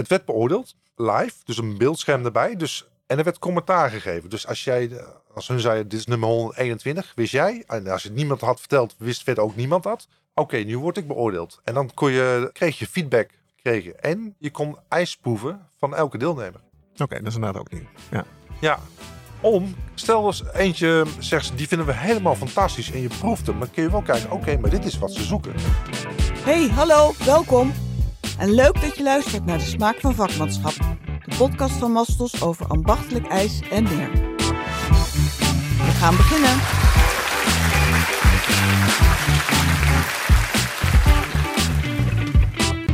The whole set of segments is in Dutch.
het werd beoordeeld, live, dus een beeldscherm erbij. Dus, en er werd commentaar gegeven. Dus als jij, als hun zei, dit is nummer 121, wist jij. En als je niemand had verteld, wist verder ook niemand dat. Oké, nu word ik beoordeeld. En dan kon je, kreeg je feedback. Kreeg je. En je kon ijs proeven van elke deelnemer. Oké, dat is inderdaad ook nieuw. Ja. Ja, om, stel eens eentje zegt, die vinden we helemaal fantastisch en je proeft hem. Dan kun je wel kijken, oké, maar dit is wat ze zoeken. Hey, hallo, welkom. En leuk dat je luistert naar de Smaak van Vakmanschap. De podcast van Mastos over ambachtelijk ijs en meer. We gaan beginnen.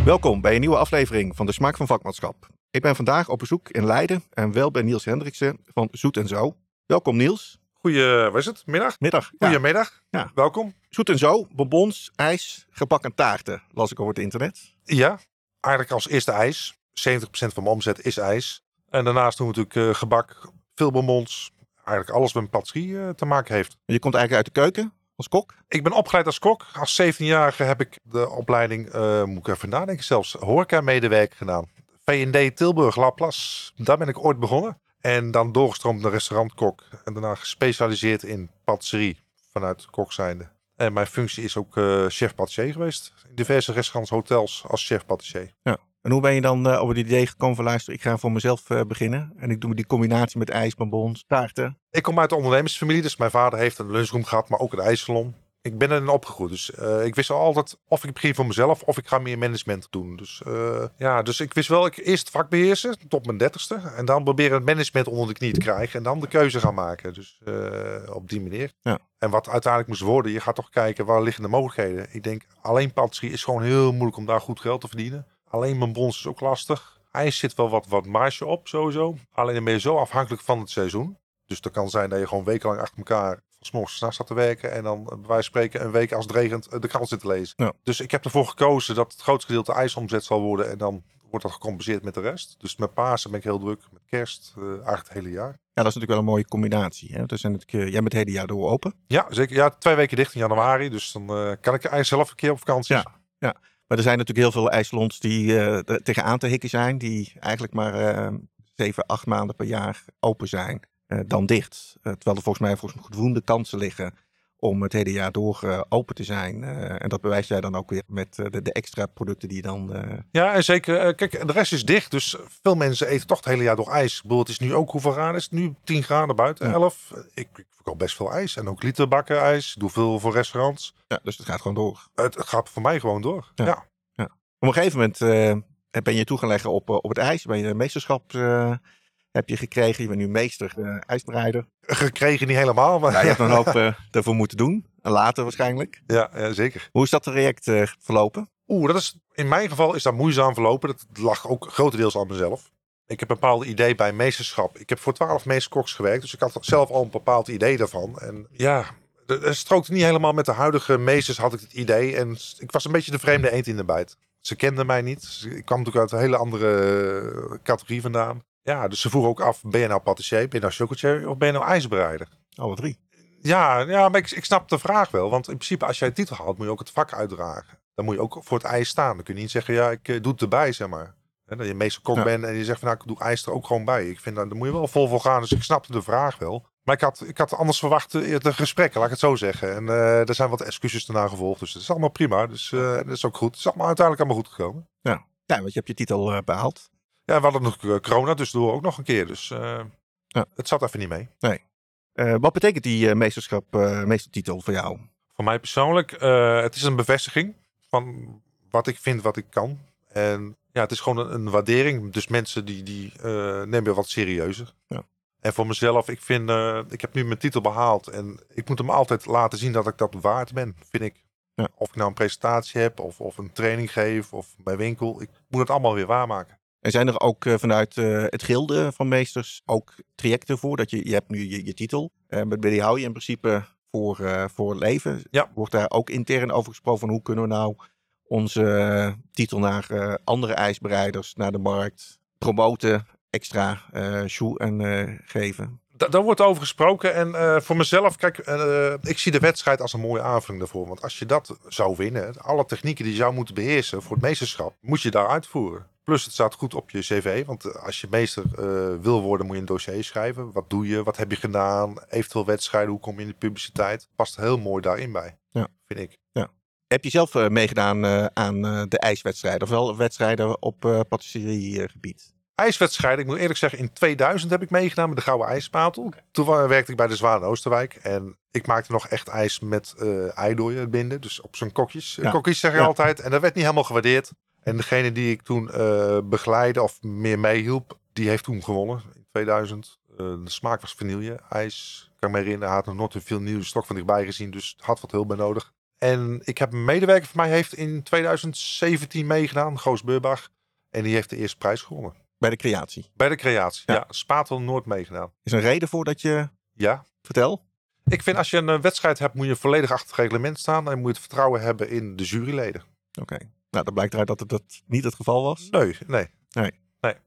Welkom bij een nieuwe aflevering van de Smaak van Vakmanschap. Ik ben vandaag op bezoek in Leiden en wel bij Niels Hendriksen van Zoet en Zo. Welkom Niels. Goeie, wat is het? Middag? Middag. Ja. Goedemiddag. Ja. Welkom. Zoet en Zo, bonbons, ijs, gebakken taarten, las ik over het internet. Ja, eigenlijk als eerste ijs. 70% van mijn omzet is ijs. En daarnaast doen we natuurlijk eh, gebak, veel bonbons. Eigenlijk alles wat met patisserie eh, te maken heeft. Je komt eigenlijk uit de keuken als kok. Ik ben opgeleid als kok. Als 17-jarige heb ik de opleiding, eh, moet ik even nadenken, zelfs horeca-medewerker gedaan. V&D Tilburg, Laplace. Daar ben ik ooit begonnen. En dan doorgestroomd naar restaurantkok. En daarna gespecialiseerd in patisserie vanuit kok zijnde. En mijn functie is ook eh, chef patissier geweest. In diverse restaurants, hotels als chef patissier. En hoe ben je dan uh, op het idee gekomen van luister, ik ga voor mezelf uh, beginnen. En ik doe die combinatie met ijs, bonbons, taarten. Ik kom uit de ondernemersfamilie, dus mijn vader heeft een lunchroom gehad, maar ook een ijssalon. Ik ben erin opgegroeid, dus uh, ik wist al altijd of ik begin voor mezelf of ik ga meer management doen. Dus ja, dus ik wist wel, ik eerst vak beheersen tot mijn dertigste. En dan proberen het management onder de knie te krijgen en dan de keuze gaan maken. Dus op die manier. Ja. En wat uiteindelijk moest worden, je gaat toch kijken waar liggen de mogelijkheden. Ik denk, alleen patisserie is gewoon heel moeilijk om daar goed geld te verdienen. Alleen mijn bons is ook lastig. IJs zit wel wat, wat marge op, sowieso. Alleen dan ben je zo afhankelijk van het seizoen. Dus dat kan zijn dat je gewoon wekenlang achter elkaar s'morgens s'nachts staat te werken. En dan bij wijze van spreken een week als het regent de krant zit te lezen. Ja. Dus ik heb ervoor gekozen dat het grootste gedeelte ijsomzet zal worden. En dan wordt dat gecompenseerd met de rest. Dus met Pasen ben ik heel druk. Met kerst, uh, eigenlijk het hele jaar. Ja, dat is natuurlijk wel een mooie combinatie. Hè? Dus jij bent het hele jaar door open. Ja, zeker. Ja, twee weken dicht in januari. Dus dan uh, kan ik ijs zelf een keer op vakantie. Ja, ja. Maar er zijn natuurlijk heel veel ijssalons die uh, er tegenaan te hikken zijn. Die eigenlijk maar 7, 8 maanden per jaar open zijn. Uh, dan dicht. terwijl er volgens mij volgens mij voldoende kansen liggen om het hele jaar door open te zijn. en dat bewijst jij dan ook weer met de, de, extra producten die dan... Ja, en zeker. kijk, de rest is dicht. Dus veel mensen eten toch het hele jaar door ijs. Ik bedoel, het is nu ook hoeveel graden is het nu? 10 graden buiten, 11. Ik, ik verkoop best veel ijs. En ook literbakken ijs. Doe veel voor restaurants. Ja, dus het gaat gewoon door. Het gaat voor mij gewoon door. Ja. ja. ja. Op een gegeven moment uh, ben je toe gaan leggen op, op het ijs. Ben je meesterschap uh, heb je gekregen. Je bent nu meester ijsbreider. Gekregen niet helemaal. Maar... Ja, je hebt een hoop daarvoor moeten doen. En later waarschijnlijk. Ja, ja zeker. Hoe is dat traject verlopen? Oeh, dat is, in mijn geval is dat moeizaam verlopen. Dat lag ook grotendeels aan mezelf. Ik heb een bepaald idee bij meesterschap. Ik heb voor twaalf meesterkoks gewerkt. Dus ik had zelf al een bepaald idee daarvan. En ja, het strookte niet helemaal met de huidige meesters, had ik het idee. En ik was een beetje de vreemde eend in de bijt. Ze kenden mij niet. Ik kwam natuurlijk uit een hele andere categorie vandaan. Ja, dus ze vroegen ook af, ben je nou patissier, ben je nou chocolatier of ben je nou ijsbereider? Alle drie. Ja, ja maar ik, ik snap de vraag wel. Want in principe, als jij een titel haalt, moet je ook het vak uitdragen. Dan moet je ook voor het ijs staan. Dan kun je niet zeggen, ja, ik doe het erbij, zeg maar. He, dat je meester kok ja. bent en je zegt van, nou, ik doe ijs er ook gewoon bij. Ik vind, dat, daar moet je wel vol voor gaan. Dus ik snapte de vraag wel. Maar ik had, ik had anders verwacht de gesprekken, laat ik het zo zeggen. En uh, er zijn wat excuses daarna gevolgd. Dus het is allemaal prima. Dus uh, dat is ook goed. Het is allemaal uiteindelijk allemaal goed gekomen. Ja, ja want je hebt je titel uh, behaald. Ja, we hadden nog corona, dus door ook nog een keer. Dus ja. het zat even niet mee. Nee. wat betekent die meesterschap, meestertitel voor jou? Voor mij persoonlijk, het is een bevestiging van wat ik vind, wat ik kan. En ja, het is gewoon een, een waardering. Dus mensen die, die nemen je wat serieuzer. Ja. En voor mezelf, ik vind, uh, ik heb nu mijn titel behaald en ik moet hem altijd laten zien dat ik dat waard ben, vind ik. Ja. Of ik nou een presentatie heb, of, of een training geef, of bij winkel. Ik moet het allemaal weer waarmaken. En zijn er ook uh, vanuit uh, het gilde van meesters ook trajecten voor? Dat je, je hebt nu je, je titel, maar die hou je in principe voor, voor leven. Ja. Wordt daar ook intern over gesproken van hoe kunnen we nou onze titel naar andere ijsbereiders, naar de markt promoten extra shoe en geven. Da daar wordt over gesproken. En uh, voor mezelf, kijk, ik zie de wedstrijd als een mooie aanvulling daarvoor. Want als je dat zou winnen, alle technieken die je zou moeten beheersen voor het meesterschap, moet je daar uitvoeren. Plus het staat goed op je cv. Want eh, als je meester eh, wil worden, moet je een dossier schrijven. Wat doe je? Wat heb je gedaan? Eventueel wedstrijden. Hoe kom je in de publiciteit? Past heel mooi daarin bij. Ja. Vind ik. Heb je zelf eh, meegedaan aan de ijswedstrijden? Of wel wedstrijden op patisseriegebied? IJswedstrijden. Ik moet eerlijk zeggen, in 2000 heb ik meegedaan met de Gouden IJspatel. Toen werkte ik bij de Zwaan Oosterwijk. En ik maakte nog echt ijs met eh eidooien binden. Dus op zijn kokjes. Ja. Kokjes zeg je Ja. altijd. En dat werd niet helemaal gewaardeerd. En degene die ik toen eh begeleidde of meer meehielp, die heeft toen gewonnen. In 2000. Eh, de smaak was vanille. IJs, kan ik me herinneren. Hij had nog nooit een veel nieuwe stok van dichtbij gezien. Dus had wat hulp bij nodig. En ik heb een medewerker van mij heeft in 2017 meegedaan. Goos Beurbach. En die heeft de eerste prijs gewonnen. Bij de creatie. Bij de creatie. Ja. Ja, Spatel nooit meegedaan. Is er een reden voor dat je... Ja. Vertel. Ik vind als je een eh, wedstrijd hebt, moet je volledig achter het reglement staan. En moet je het vertrouwen hebben in de juryleden. Oké. Nou, dan blijkt eruit dat het dat niet het geval was. Nee, nee.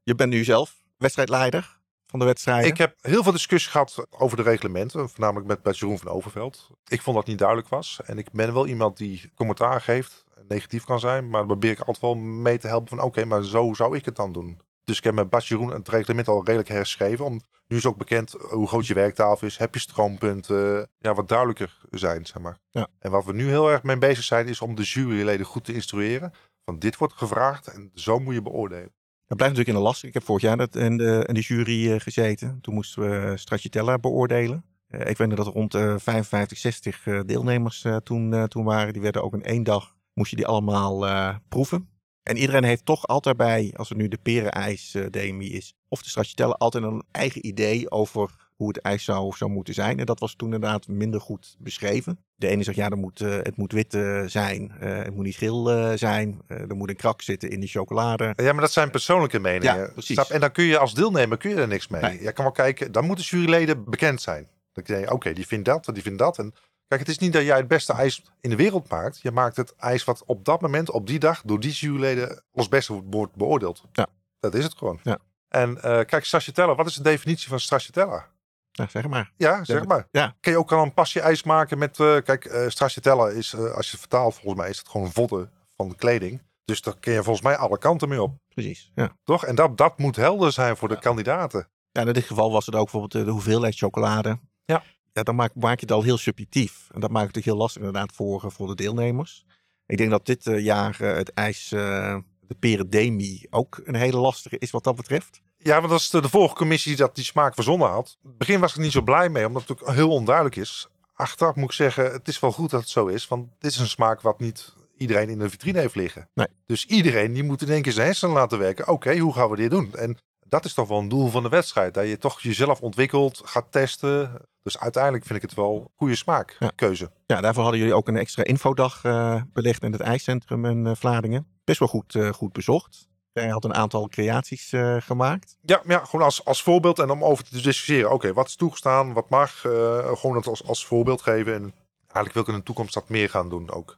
Je bent nu zelf wedstrijdleider van de wedstrijden. Ik heb heel veel discussie gehad over de reglementen. Voornamelijk met, met Jeroen van Overveld. Ik vond dat het niet duidelijk was. En ik ben wel iemand die commentaar geeft. Negatief kan zijn. Maar dan probeer ik altijd wel mee te helpen van oké, maar zo zou ik het dan doen. Dus ik heb met Bas Jeroen het reglement al redelijk herschreven. Om, nu is ook bekend hoe groot je werktafel is. Heb je stroompunten. Ja, wat duidelijker zijn, zeg maar. Ja. En wat we nu heel erg mee bezig zijn, is om de juryleden goed te instrueren. Van dit wordt gevraagd en zo moet je beoordelen. Dat blijft natuurlijk in de lastig. Ik heb vorig jaar dat in, de, in de jury eh, gezeten. Toen moesten we Stracciatella beoordelen. Eh, ik weet nog dat er rond eh 55, 60 eh, deelnemers eh, toen, eh, toen waren. Die werden ook in één dag, moest je die allemaal eh, proeven. En iedereen heeft toch altijd bij, als het nu de perenijs eh is, of de Stracciatella, altijd een eigen idee over hoe het ijs zou, zou moeten zijn. En dat was toen inderdaad minder goed beschreven. De ene zegt, ja, dan moet, eh, het moet wit eh, zijn. het moet niet geel zijn. er moet een krak zitten in de chocolade. Ja, maar dat zijn persoonlijke meningen. Ja, precies. En dan kun je als deelnemer kun je er niks mee. Nee. Je kan wel kijken, dan moeten juryleden bekend zijn. Dan denk je, oké, die vindt dat, die vindt dat. En kijk, het is niet dat jij het beste ijs in de wereld maakt. Je maakt het ijs wat op dat moment, op die dag, door die juryleden als beste wordt- beoordeeld. Ja. Dat is het gewoon. Ja. En eh, kijk, stracciatella, wat is de definitie van stracciatella? Nou, zeg maar. Ja, zeg Ja, maar. ja. Kun je ook al een pasje ijs maken met... eh, kijk, eh stracciatella is, als je het vertaalt, volgens mij is het gewoon vodden van de kleding. Dus daar kun je volgens mij alle kanten mee op. Precies. Ja. Toch? En dat, dat moet helder zijn voor de kandidaten. ja, in dit geval was het ook bijvoorbeeld de hoeveelheid chocolade. Ja. Ja, dan maak, maak je het al heel subjectief. En dat maakt het natuurlijk heel lastig inderdaad voor, eh, voor de deelnemers. Ik denk dat dit eh, jaar eh, het ijs, de perendemi, ook een hele lastige is wat dat betreft. Ja, want dat is de, de vorige commissie dat die smaak verzonnen had. In het begin was ik niet zo blij mee, omdat het natuurlijk heel onduidelijk is. Achteraf moet ik zeggen, het is wel goed dat het zo is. Want dit is een smaak wat niet iedereen in de vitrine heeft liggen. Nee. Dus iedereen die moet in één keer zijn hersenen laten werken. Oké, hoe gaan we dit doen? En dat is toch wel een doel van de wedstrijd. Dat je toch jezelf ontwikkelt, gaat testen. Dus uiteindelijk vind ik het wel goede smaak, Ja. keuze. Ja, daarvoor hadden jullie ook een extra infodag eh, belegd in het ijscentrum in eh, Vlaardingen. Best wel goed, eh, goed bezocht. Hij had een aantal creaties gemaakt. Ja, ja gewoon als, als voorbeeld en om over te discussiëren. Oké, wat is toegestaan, wat mag? gewoon het als, als voorbeeld geven. En eigenlijk wil ik in de toekomst dat meer gaan doen ook.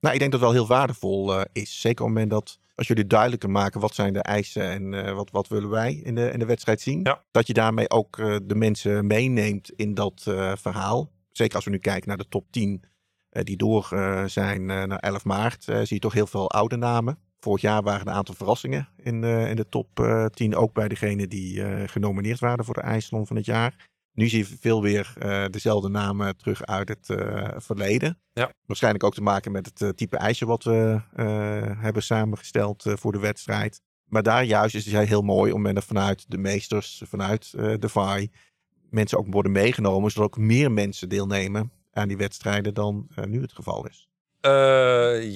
Nou, ik denk dat het wel heel waardevol is. Zeker op het moment dat, als jullie duidelijker maken wat zijn de eisen en eh, wat, wat willen wij in de, in de wedstrijd zien. Ja. Dat je daarmee ook eh, de mensen meeneemt in dat eh, verhaal. Zeker als we nu kijken naar de top 10 eh, die door zijn naar 11 maart, zie je toch heel veel oude namen. Vorig jaar waren er een aantal verrassingen in, in de top eh 10, ook bij degenen die genomineerd waren voor de IJsselon van het jaar. Nu zie je veel weer eh, dezelfde namen terug uit het eh, verleden. Ja. Waarschijnlijk ook te maken met het eh, type ijsje wat we hebben samengesteld voor de wedstrijd. Maar daar juist is het heel mooi om er vanuit de meesters, vanuit de VAI, mensen ook worden meegenomen. Zodat ook meer mensen deelnemen aan die wedstrijden dan nu het geval is.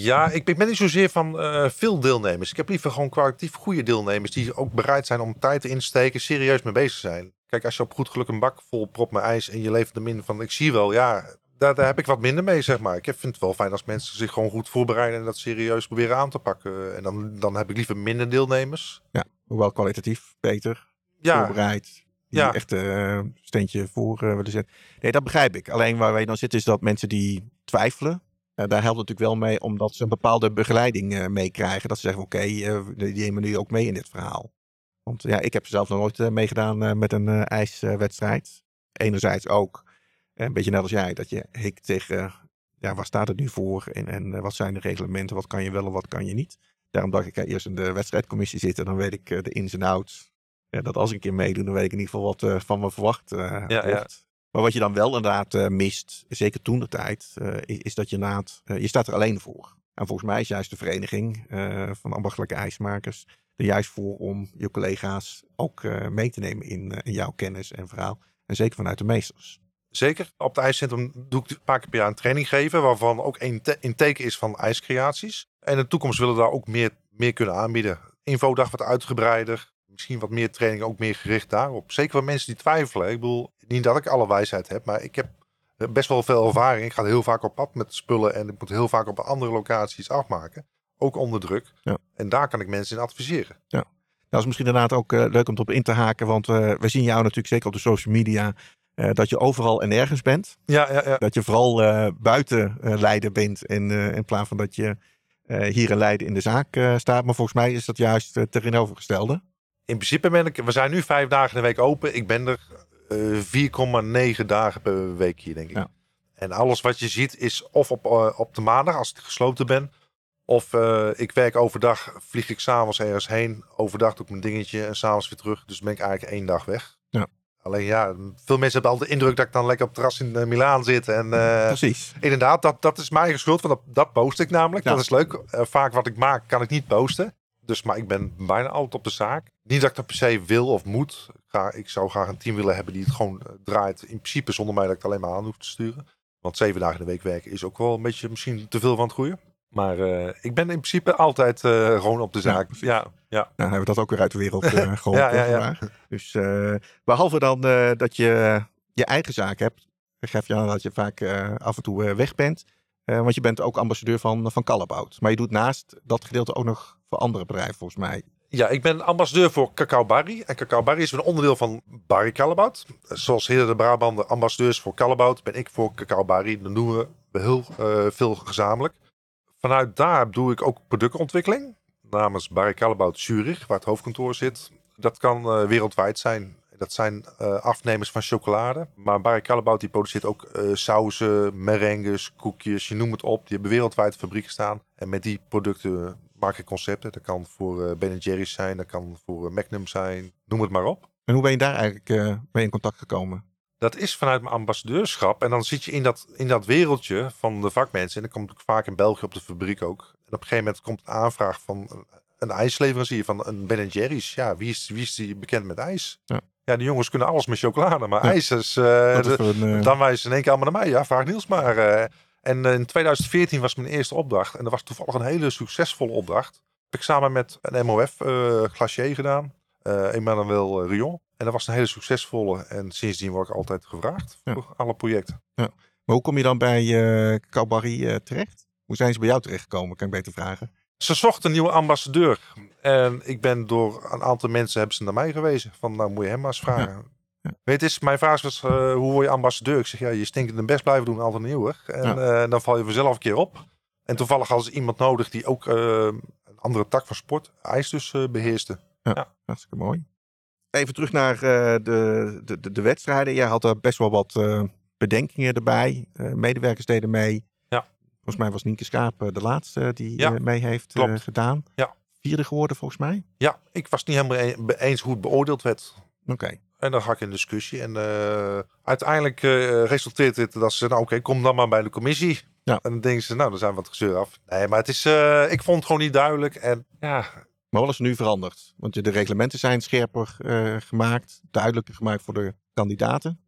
Ja, ik ben niet zozeer van veel deelnemers. Ik heb liever gewoon kwalitatief goede deelnemers die ook bereid zijn om tijd in te steken, serieus mee bezig zijn. Kijk, als je op goed geluk een bak vol prop met ijs en je levert hem in van ik zie wel, ja, daar, daar heb ik wat minder mee, zeg maar. Ik vind het wel fijn als mensen zich gewoon goed voorbereiden en dat serieus proberen aan te pakken. En dan, dan heb ik liever minder deelnemers. Hoewel kwalitatief beter, Ja, voorbereid. Die Ja. echt eh, een steentje voor eh, willen zetten. Nee, dat begrijp ik. Alleen waar wij dan zitten is dat mensen die twijfelen. eh, daar helpt het natuurlijk wel mee omdat ze een bepaalde begeleiding eh, meekrijgen. Dat ze zeggen, oké, eh, die nemen nu ook mee in dit verhaal. Want ja, ik heb zelf nog nooit eh, meegedaan eh, met een eh, ijswedstrijd. Enerzijds ook, een beetje net als jij, dat je hikt tegen, ja, waar staat het nu voor? En, en wat zijn de reglementen? Wat kan je wel en wat kan je niet? Daarom dacht ik, eerst in de wedstrijdcommissie zitten, dan weet ik de ins en outs. Ja, dat als ik een keer meedoe, dan weet ik in ieder geval wat van me verwacht ja, wordt. Ja. Maar wat je dan wel inderdaad mist, zeker toen de tijd, is, is, dat je inderdaad, je staat er alleen voor. En volgens mij is juist de vereniging van ambachtelijke ijsmakers er juist voor om je collega's ook mee te nemen in, in jouw kennis en verhaal. En zeker vanuit de meesters. Zeker. Op het ijscentrum doe ik een paar keer per jaar een training geven, waarvan ook een teken is van ijscreaties. En in de toekomst willen we daar ook meer, meer kunnen aanbieden. Infodag wat uitgebreider. Misschien wat meer training, ook meer gericht daarop. Zeker voor mensen die twijfelen. Ik bedoel, niet dat ik alle wijsheid heb, maar ik heb best wel veel ervaring. Ik ga heel vaak op pad met spullen en ik moet heel vaak op andere locaties afmaken. Ook onder druk. Ja. En daar kan ik mensen in adviseren. Ja. Dat is misschien inderdaad ook uh, leuk om op in te haken, want uh, we zien jou natuurlijk zeker op de social media uh, dat je overal en nergens bent. Ja, ja, ja. Dat je vooral buiten Leiden bent in, in plaats van dat je hier in Leiden in de zaak staat. Maar volgens mij is dat juist het tegenovergestelde. In principe ben ik, we zijn nu vijf dagen in de week open. Ik ben er 4,9 dagen per week hier, denk ik. Ja. En alles wat je ziet is of op, op de maandag als ik gesloten ben of uh, ik werk overdag, vlieg ik s'avonds ergens heen. Overdag doe ik mijn dingetje en s'avonds weer terug. Dus ben ik eigenlijk één dag weg. Ja. Alleen ja, veel mensen hebben altijd de indruk dat ik dan lekker op het terras in uh, Milaan zit. En, uh, Precies. Inderdaad, dat, dat is mijn schuld. Want dat, dat post ik namelijk. Ja. Dat is leuk. vaak wat ik maak kan ik niet posten. Dus, maar ik ben bijna altijd op de zaak. Niet dat ik dat per se wil of moet. Ga, ik zou graag een team willen hebben die het gewoon draait. In principe zonder mij dat ik het alleen maar aan hoef te sturen. Want zeven dagen in de week werken is ook wel een beetje misschien te veel van het groeien. Maar uh, ik ben in principe altijd uh, gewoon op de zaak. Ja, ja. ja. Nou, hebben we dat ook weer uit de wereld uh, geholpen. ja, ja, ja. Dus behalve dan dat je je eigen zaak hebt, geef je aan dat je vaak af en toe weg bent. want je bent ook ambassadeur van, van Callebaut. Maar je doet naast dat gedeelte ook nog voor andere bedrijven volgens mij. Ja, ik ben ambassadeur voor Cacao Barry. En Cacao Barry is een onderdeel van Barry Callebaut. Zoals Heren de Brabant ambassadeurs voor Callebaut, ben ik voor Cacao Barry. Dan doen we heel veel gezamenlijk. Vanuit daar doe ik ook productontwikkeling namens Barry Callebaut Zurich, waar het hoofdkantoor zit. Dat kan uh, wereldwijd zijn. Dat zijn uh, afnemers van chocolade. Maar Barry Callebaut die produceert ook uh, sauzen, merengues, koekjes, je noemt het op. Die hebben wereldwijd fabrieken staan. En met die producten maak ik concepten. Dat kan voor Ben Jerry's zijn, dat kan voor Magnum zijn, noem het maar op. En hoe ben je daar eigenlijk mee in contact gekomen? Dat is vanuit mijn ambassadeurschap. En dan zit je in dat, in dat wereldje van de vakmensen. En dat komt vaak in België op de fabriek ook. En op een gegeven moment komt een aanvraag van een ijsleverancier van een Ben Jerry's. Ja, wie is, wie is die bekend met ijs? Ja. ja, die jongens kunnen alles met chocolade. Maar ijs is... Uh, uh... Dan wijzen ze in één keer allemaal naar mij. Ja, vraag Niels maar. Uh, en in 2014 was mijn eerste opdracht. En dat was toevallig een hele succesvolle opdracht. Heb ik samen met een MOF glacier gedaan. Emmanuel Rion. En dat was een hele succesvolle. En sindsdien word ik altijd gevraagd voor alle projecten. Ja. Maar hoe kom je dan bij uh, uh, terecht? Hoe zijn ze bij jou terechtgekomen, kan ik beter vragen? Ze zochten een nieuwe ambassadeur. En ik ben door een aantal mensen hebben ze naar mij gewezen. Van nou moet je hem maar eens vragen. Ja. Weet je, mijn vraag was, uh, hoe word je ambassadeur? Ik zeg, ja, je stinkende best blijven doen, altijd nieuw. En ja. dan val je vanzelf een keer op. En toevallig hadden ze iemand nodig die ook een andere tak van sport, ijs dus, beheerste. Ja, ja, hartstikke mooi even terug naar uh, de, de, de, wedstrijden. Jij had er best wel wat uh, bedenkingen erbij. Uh, medewerkers deden mee. Ja. Volgens mij was Nienke Schaap de laatste die ja, mee heeft gedaan. Ja. Vierde geworden volgens mij. Ja, ik was niet helemaal e-, eens hoe het beoordeeld werd. Oké. En dan ga ik in discussie. En uiteindelijk resulteert het dat ze, nou oké, kom dan maar bij de commissie. Ja. En dan denken ze, nou dan zijn we wat gezeur af. Nee, maar het is, ik vond het gewoon niet duidelijk. En ja, maar wat is er nu veranderd? Want de reglementen zijn scherper uh, gemaakt, duidelijker gemaakt voor de kandidaten.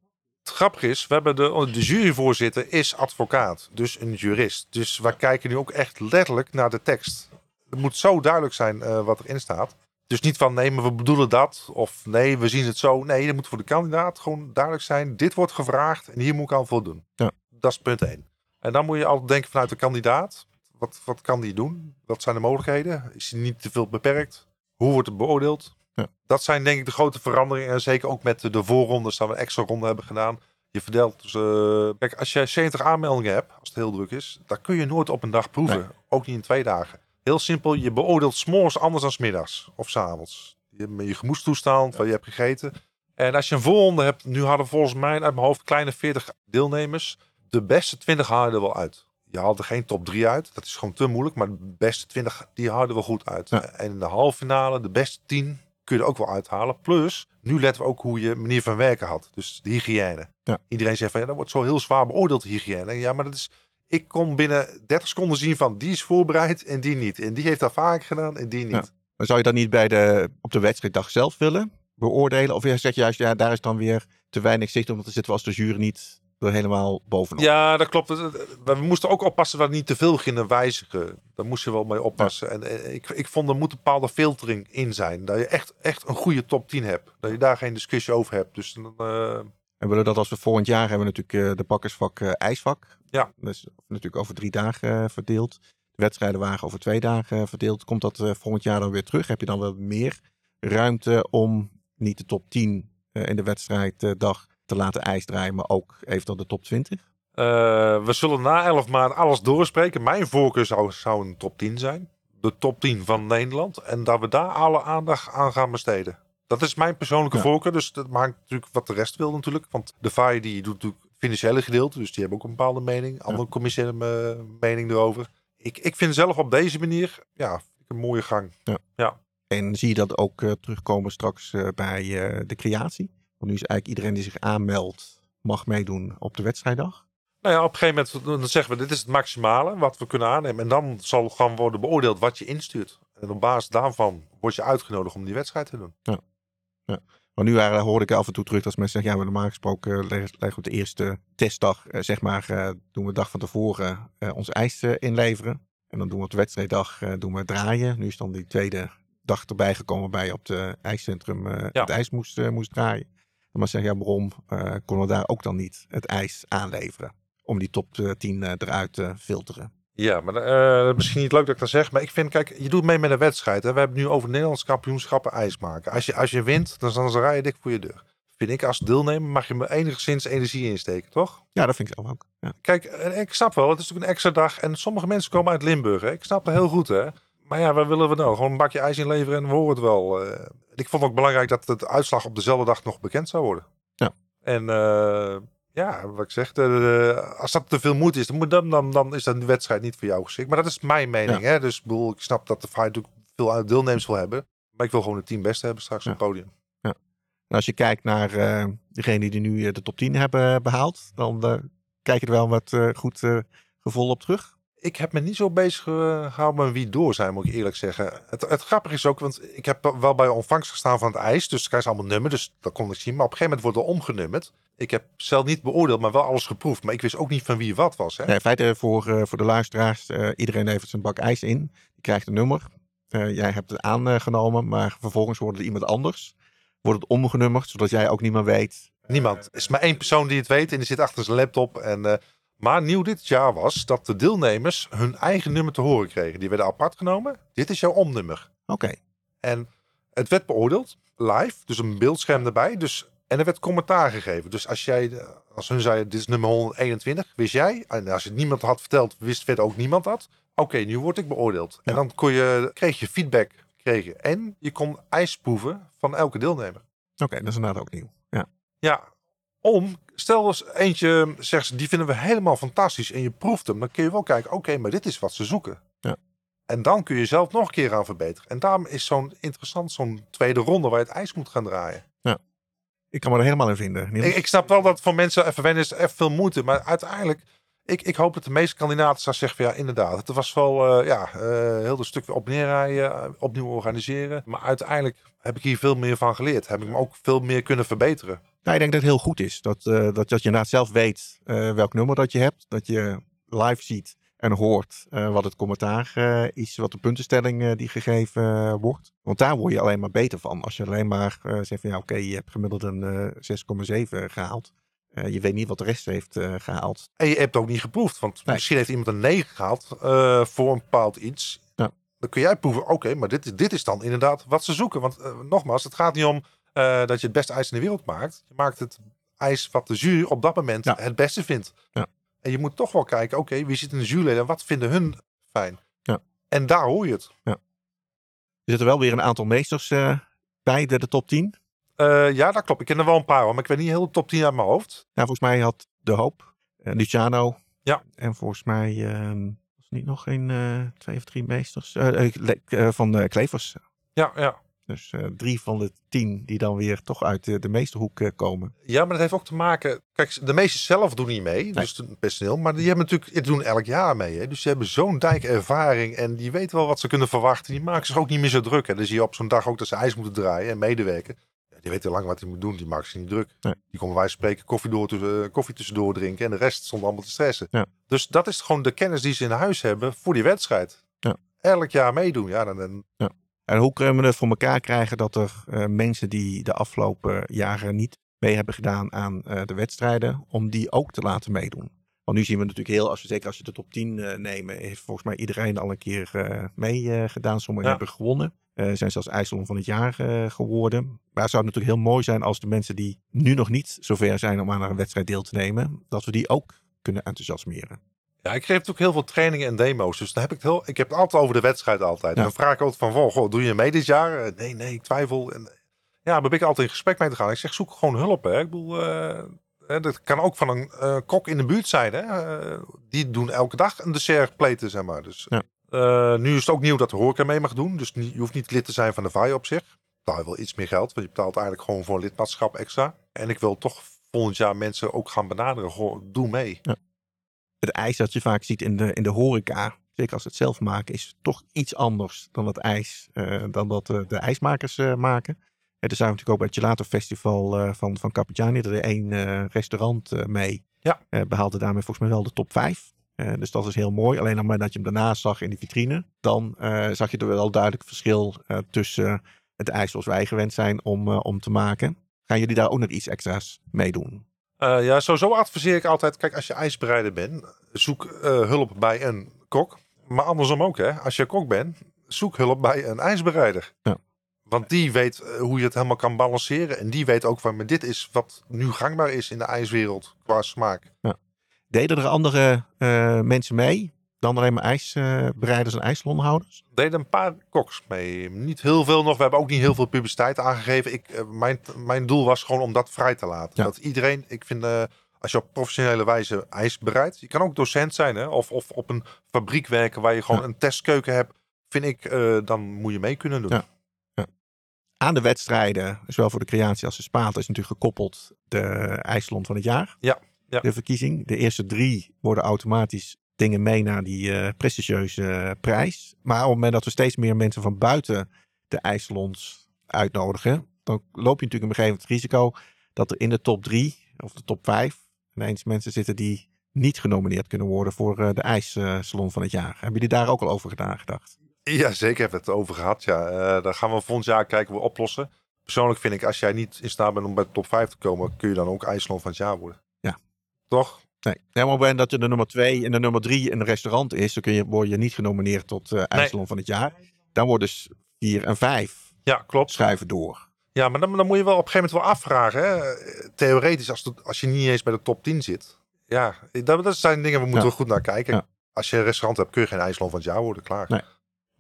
Het grappige is, we hebben de, de juryvoorzitter is advocaat, dus een jurist. Dus wij kijken nu ook echt letterlijk naar de tekst. Het moet zo duidelijk zijn uh, wat erin staat. Dus niet van nee, maar we bedoelen dat. Of nee, we zien het zo. Nee, dat moet voor de kandidaat gewoon duidelijk zijn. Dit wordt gevraagd en hier moet ik aan voldoen. Ja. Dat is punt 1. En dan moet je altijd denken vanuit de kandidaat wat, wat kan die doen? Wat zijn de mogelijkheden? Is hij niet te veel beperkt? Hoe wordt het beoordeeld? Ja. Dat zijn denk ik de grote veranderingen. En zeker ook met de, voorrondes, dat we een extra ronde hebben gedaan. Je verdeelt dus, uh, kijk, als je 70 aanmeldingen hebt, als het heel druk is, dan kun je nooit op een dag proeven. Ook niet in twee dagen. Heel simpel, je beoordeelt s'morgens anders dan smiddags of s'avonds. Je je gemoedstoestand, ja. wat je hebt gegeten. En als je een voorronde hebt, nu hadden volgens mij uit mijn hoofd kleine 40 deelnemers. De beste 20 halen er wel uit je haalt er geen top 3 uit. Dat is gewoon te moeilijk. Maar de beste 20, die houden we goed uit. Ja. En in de halve finale, de beste 10 kun je er ook wel uithalen. Plus, nu letten we ook hoe je manier van werken had. Dus de hygiëne. Ja. Iedereen zegt van, ja, dat wordt zo heel zwaar beoordeeld, de hygiëne. Ja, maar dat is... Ik kon binnen 30 seconden zien van, die is voorbereid en die niet. En die heeft dat vaak gedaan en die niet. Ja. Maar zou je dat niet bij de, op de wedstrijddag zelf willen beoordelen? Of zeg je juist, ja, daar is dan weer te weinig zicht, omdat dan zitten we als de jury niet er helemaal bovenop. Ja, dat klopt. We moesten ook oppassen dat we niet te veel gingen wijzigen. Daar moest je wel mee oppassen. En eh, ik, ik vond er moet een bepaalde filtering in zijn. Dat je echt, echt een goede top 10 hebt. Dat je daar geen discussie over hebt. Dus dan, eh, En willen dat als we volgend jaar hebben natuurlijk eh, de bakkersvak eh, ijsvak. Ja. Dus natuurlijk over drie dagen verdeeld. De wedstrijden waren over twee dagen verdeeld. Komt dat volgend jaar dan weer terug? Heb je dan wel meer ruimte om niet de top 10 eh, in de wedstrijddag te laten ijsdraaien, maar ook eventueel de top 20? eh, we zullen na 11 maart alles doorspreken. Mijn voorkeur zou, zou een top 10 zijn. De top 10 van Nederland. En dat we daar alle aandacht aan gaan besteden. Dat is mijn persoonlijke Ja. voorkeur. Dus dat maakt natuurlijk wat de rest wil natuurlijk. Want de VAI die doet natuurlijk financiële gedeelte. Dus die hebben ook een bepaalde mening. Andere commissiële eh, mening erover. Ik, ik vind zelf op deze manier ja, een mooie gang. En zie je dat ook eh, terugkomen straks bij de creatie? Want nu is eigenlijk iedereen die zich aanmeldt, mag meedoen op de wedstrijddag. Nou ja, op een gegeven moment dan zeggen we dit is het maximale wat we kunnen aannemen. En dan zal gewoon worden beoordeeld wat je instuurt. En op basis daarvan word je uitgenodigd om die wedstrijd te doen. Maar nu eh, hoor ik af en toe terug dat mensen zeggen, ja, maar normaal gesproken leg- leggen we de eerste testdag, eh, zeg maar, eh, doen we de dag van tevoren eh, ons ijs inleveren. En dan doen we op de wedstrijddag doen we draaien. Nu is dan die tweede dag erbij gekomen je op de ijscentrum Ja. het ijs moest, moest draaien. Maar zeggen, ja, waarom eh, konden we daar ook dan niet het ijs aanleveren? Om die top eh, 10 eh, eruit te filteren. Ja, maar eh, misschien niet leuk dat ik dat zeg. Maar ik vind, kijk, je doet mee met een wedstrijd. Hè. We hebben nu over Nederlands kampioenschappen ijs maken. Als je, als je wint, dan staan ze rijen dik voor je deur. Vind ik, als deelnemer mag je me enigszins energie insteken, toch? Ja, dat vind ik zelf ook. Ja. Kijk, eh, ik snap wel, het is natuurlijk een extra dag. En sommige mensen komen uit Limburg. Hè. Ik snap dat heel goed, hè. Maar ja, wat willen we nou? Gewoon een bakje ijs inleveren en we horen het wel. Eh, ik vond het ook belangrijk dat het uitslag op dezelfde dag nog bekend zou worden. Ja. En eh, ja, wat ik zeg, de- de- als dat te veel moeite is, dan, dan, dan, dan is dat de wedstrijd niet voor jou geschikt. Maar dat is mijn mening. Hè? Dus ik, bedoel, ik snap dat de fight natuurlijk veel deelnemers wil hebben. Maar ik wil gewoon het team beste hebben straks Ja. op het podium. En als je kijkt naar eh degenen die nu de top 10 hebben behaald, dan kijk je er wel wat goed gevoel op terug. Ik heb me niet zo bezig eh, gehouden met wie door zijn, moet ik eerlijk zeggen. Het, het grappige is ook, want ik heb wel bij ontvangst gestaan van het ijs. Dus krijg je allemaal nummer, dus dat kon ik zien. Maar op een gegeven moment wordt er omgenummerd. Ik heb zelf niet beoordeeld, maar wel alles geproefd. Maar ik wist ook niet van wie wat was. Hè? Ja, in feite voor, eh, voor de luisteraars, eh, iedereen heeft zijn bak ijs in. Die krijgt een nummer. Eh, jij hebt het aangenomen, maar vervolgens wordt het iemand anders. Wordt het omgenummerd, zodat jij ook niet meer weet. Niemand. Er is maar één persoon die het weet en die zit achter zijn laptop. En, eh, maar nieuw dit jaar was dat de deelnemers hun eigen nummer te horen kregen. Die werden apart genomen. Dit is jouw omnummer. Oké, En het werd beoordeeld live, dus een beeldscherm erbij. Dus, en er werd commentaar gegeven. Dus als jij, als hun zei, dit is nummer 121, wist jij. En als je het niemand had verteld, wist verder ook niemand dat. Oké, nu word ik beoordeeld. En dan kon je, kreeg je feedback. Kreeg je. En je kon ijs proeven van elke deelnemer. oké, dat is inderdaad ook nieuw. Ja, Ja, om, stel eens eentje, zegt ze, die vinden we helemaal fantastisch en je proeft hem. Dan kun je wel kijken, oké, maar dit is wat ze zoeken. Ja. En dan kun je zelf nog een keer aan verbeteren. En daarom is zo'n interessant, zo'n tweede ronde waar je het ijs moet gaan draaien. ik kan me er helemaal in vinden. Ik, ik snap wel dat voor mensen even wennen is, even veel moeite. Maar uiteindelijk, ik, ik hoop dat de meeste kandidaten zou zeggen van ja, inderdaad. Het was wel, eh, ja, eh, heel het stuk op neerrijden, eh, opnieuw organiseren. Maar uiteindelijk heb ik hier veel meer van geleerd. Heb ik me ook veel meer kunnen verbeteren. Nou, ik denk dat het heel goed is. Dat, dat, je inderdaad zelf weet welk nummer dat je hebt. Dat je live ziet en hoort wat het commentaar is. Wat de puntenstelling die gegeven wordt. Want daar word je alleen maar beter van. Als je alleen maar zegt van ja oké, je hebt gemiddeld een eh 6,7 gehaald. Eh, je weet niet wat de rest heeft eh, gehaald. En je hebt het ook niet geproefd. Want Nee. misschien heeft iemand een 9 gehaald eh, voor een bepaald iets. Ja. Dan kun jij proeven, oké, maar dit, is- dit is dan inderdaad wat ze zoeken. Want nogmaals, het gaat niet om dat je het beste ijs in de wereld maakt. Je maakt het ijs wat de jury op dat moment Ja. het beste vindt. Ja. En je moet toch wel kijken, oké, wie zit in de jury en wat vinden hun fijn? Ja. En daar hoor je het. Er zitten wel weer een aantal meesters bij de, de top 10. Eh, ja, dat klopt. Ik ken er wel een paar, hoor, maar ik weet niet heel de top 10 uit mijn hoofd. Ja, volgens mij had De Hoop, eh, Luciano, Ja. En volgens mij ehm, was niet nog geen eh, twee of drie meesters van de Klevers. Ja, ja. Dus drie van de tien die dan weer toch uit de, de meesterhoek komen. Ja, maar dat heeft ook te maken. Kijk, de meesten zelf doen niet mee, dus het personeel. Maar die hebben natuurlijk, die doen elk jaar mee. Hè? Dus die hebben zo'n dijk ervaring en die weten wel wat ze kunnen verwachten. Die maken zich ook niet meer zo druk. Hè? Dan zie je op zo'n dag ook dat ze ijs moeten draaien en medewerken. Ja, die weten lang wat hij moet doen, die maken zich niet druk. Nee. Die komen wij spreken koffie, door, tussen- eh, koffie tussendoor drinken en de rest stond allemaal te stressen. Ja. Dus dat is gewoon de kennis die ze in huis hebben voor die wedstrijd. Ja. Elk jaar meedoen. Ja, dan, dan, En hoe kunnen we het voor elkaar krijgen dat er eh, mensen die de afgelopen jaren niet mee hebben gedaan aan eh, de wedstrijden, om die ook te laten meedoen? Want nu zien we natuurlijk heel, als we, zeker als je de top 10 eh, nemen, heeft volgens mij iedereen al een keer eh mee eh. Sommigen Ja. hebben gewonnen. Zijn zelfs IJsselon van het jaar geworden. Maar het zou natuurlijk heel mooi zijn als de mensen die nu nog niet zover zijn om aan een wedstrijd deel te nemen, dat we die ook kunnen enthousiasmeren. Ja, ik geef natuurlijk heel veel trainingen en demo's. Dus dan heb ik het heel. Ik heb het altijd over de wedstrijd altijd. Ja. En dan vraag ik altijd van, goh, goh, doe je mee dit jaar? Nee, nee, ik twijfel. En, ja, daar ben ik altijd in gesprek mee te gaan. Ik zeg, zoek gewoon hulp. Hè. Ik bedoel, dat kan ook van een eh, kok in de buurt zijn. Hè. Eh, die doen elke dag een dessert pleten, zeg maar. Dus, Ja. eh, nu is het ook nieuw dat de horeca mee mag doen. Dus je hoeft niet lid te zijn van de VAI op zich. Betaal je wel iets meer geld, want je betaalt eigenlijk gewoon voor een lidmaatschap extra. En ik wil toch volgend jaar mensen ook gaan benaderen. Goh, doe mee. het ijs dat je vaak ziet in de, in de horeca, zeker als ze het zelf maken, is toch iets anders dan het ijs, dan dat de ijsmakers maken. En er zijn we natuurlijk ook bij het Gelato Festival eh, van, van Capitani, er is één eh, restaurant eh, mee. Ja. Eh, behaalde daarmee volgens mij wel de top 5. dus dat is heel mooi. Alleen op het dat je hem daarna zag in de vitrine, dan zag je er wel duidelijk verschil tussen het ijs zoals wij gewend zijn om, om te maken. Gaan jullie daar ook nog iets extra's mee doen? Ja, sowieso adviseer ik altijd, kijk, als je ijsbereider bent, zoek hulp bij een kok. Maar andersom ook, hè. Als je kok bent, zoek hulp bij een ijsbereider. Ja. Want die weet eh, hoe je het helemaal kan balanceren. En die weet ook van, maar dit is wat nu gangbaar is in de ijswereld qua smaak. Deden er andere eh, mensen mee dan alleen maar ijsbereiders en ijssalonhouders? deden een paar koks mee. Niet heel veel nog. We hebben ook niet heel veel publiciteit aangegeven. Ik, eh, mijn, mijn doel was gewoon om dat vrij te laten. Ja. Dat iedereen, ik vind, als je op professionele wijze ijs bereidt. Je kan ook docent zijn, hè? Of, of op een fabriek werken waar je gewoon Ja. een testkeuken hebt. Vind ik, dan moet je mee kunnen doen. Ja. Aan de wedstrijden, zowel voor de creatie als de spaten, is natuurlijk gekoppeld de ijssalon van het jaar. Ja, ja. De verkiezing. De eerste drie worden automatisch dingen mee naar die eh, prestigieuze eh, prijs. Maar op het moment dat we steeds meer mensen van buiten de ijssalons uitnodigen, dan loop je natuurlijk een gegeven moment het risico dat er in de top drie of de top vijf ineens mensen zitten die niet genomineerd kunnen worden voor eh, de ijssalon van het jaar. Hebben jullie daar ook al over gedaan gedacht? Ja, zeker hebben we het over gehad. Ja, Eh daar gaan we volgend jaar kijken hoe we oplossen. Persoonlijk vind ik, als jij niet in staat bent om bij de top 5 te komen, kun je dan ook IJsland van het jaar worden. Ja. Toch? Nee. het moment dat je de nummer 2 en de nummer 3 in een restaurant is, dan kun je, word je niet genomineerd tot IJssalon van het jaar. Dan worden dus 4 en 5 Ja, klopt. schuiven door. Ja, maar dan, dan moet je wel op een gegeven moment wel afvragen. Hè? Theoretisch, als, het- als je niet eens bij de top 10 zit. Ja, dat, dat zijn dingen, we moeten Ja. goed naar kijken. Ja. Als je een restaurant hebt, kun je geen IJsland van het jaar worden, klaar. Nee.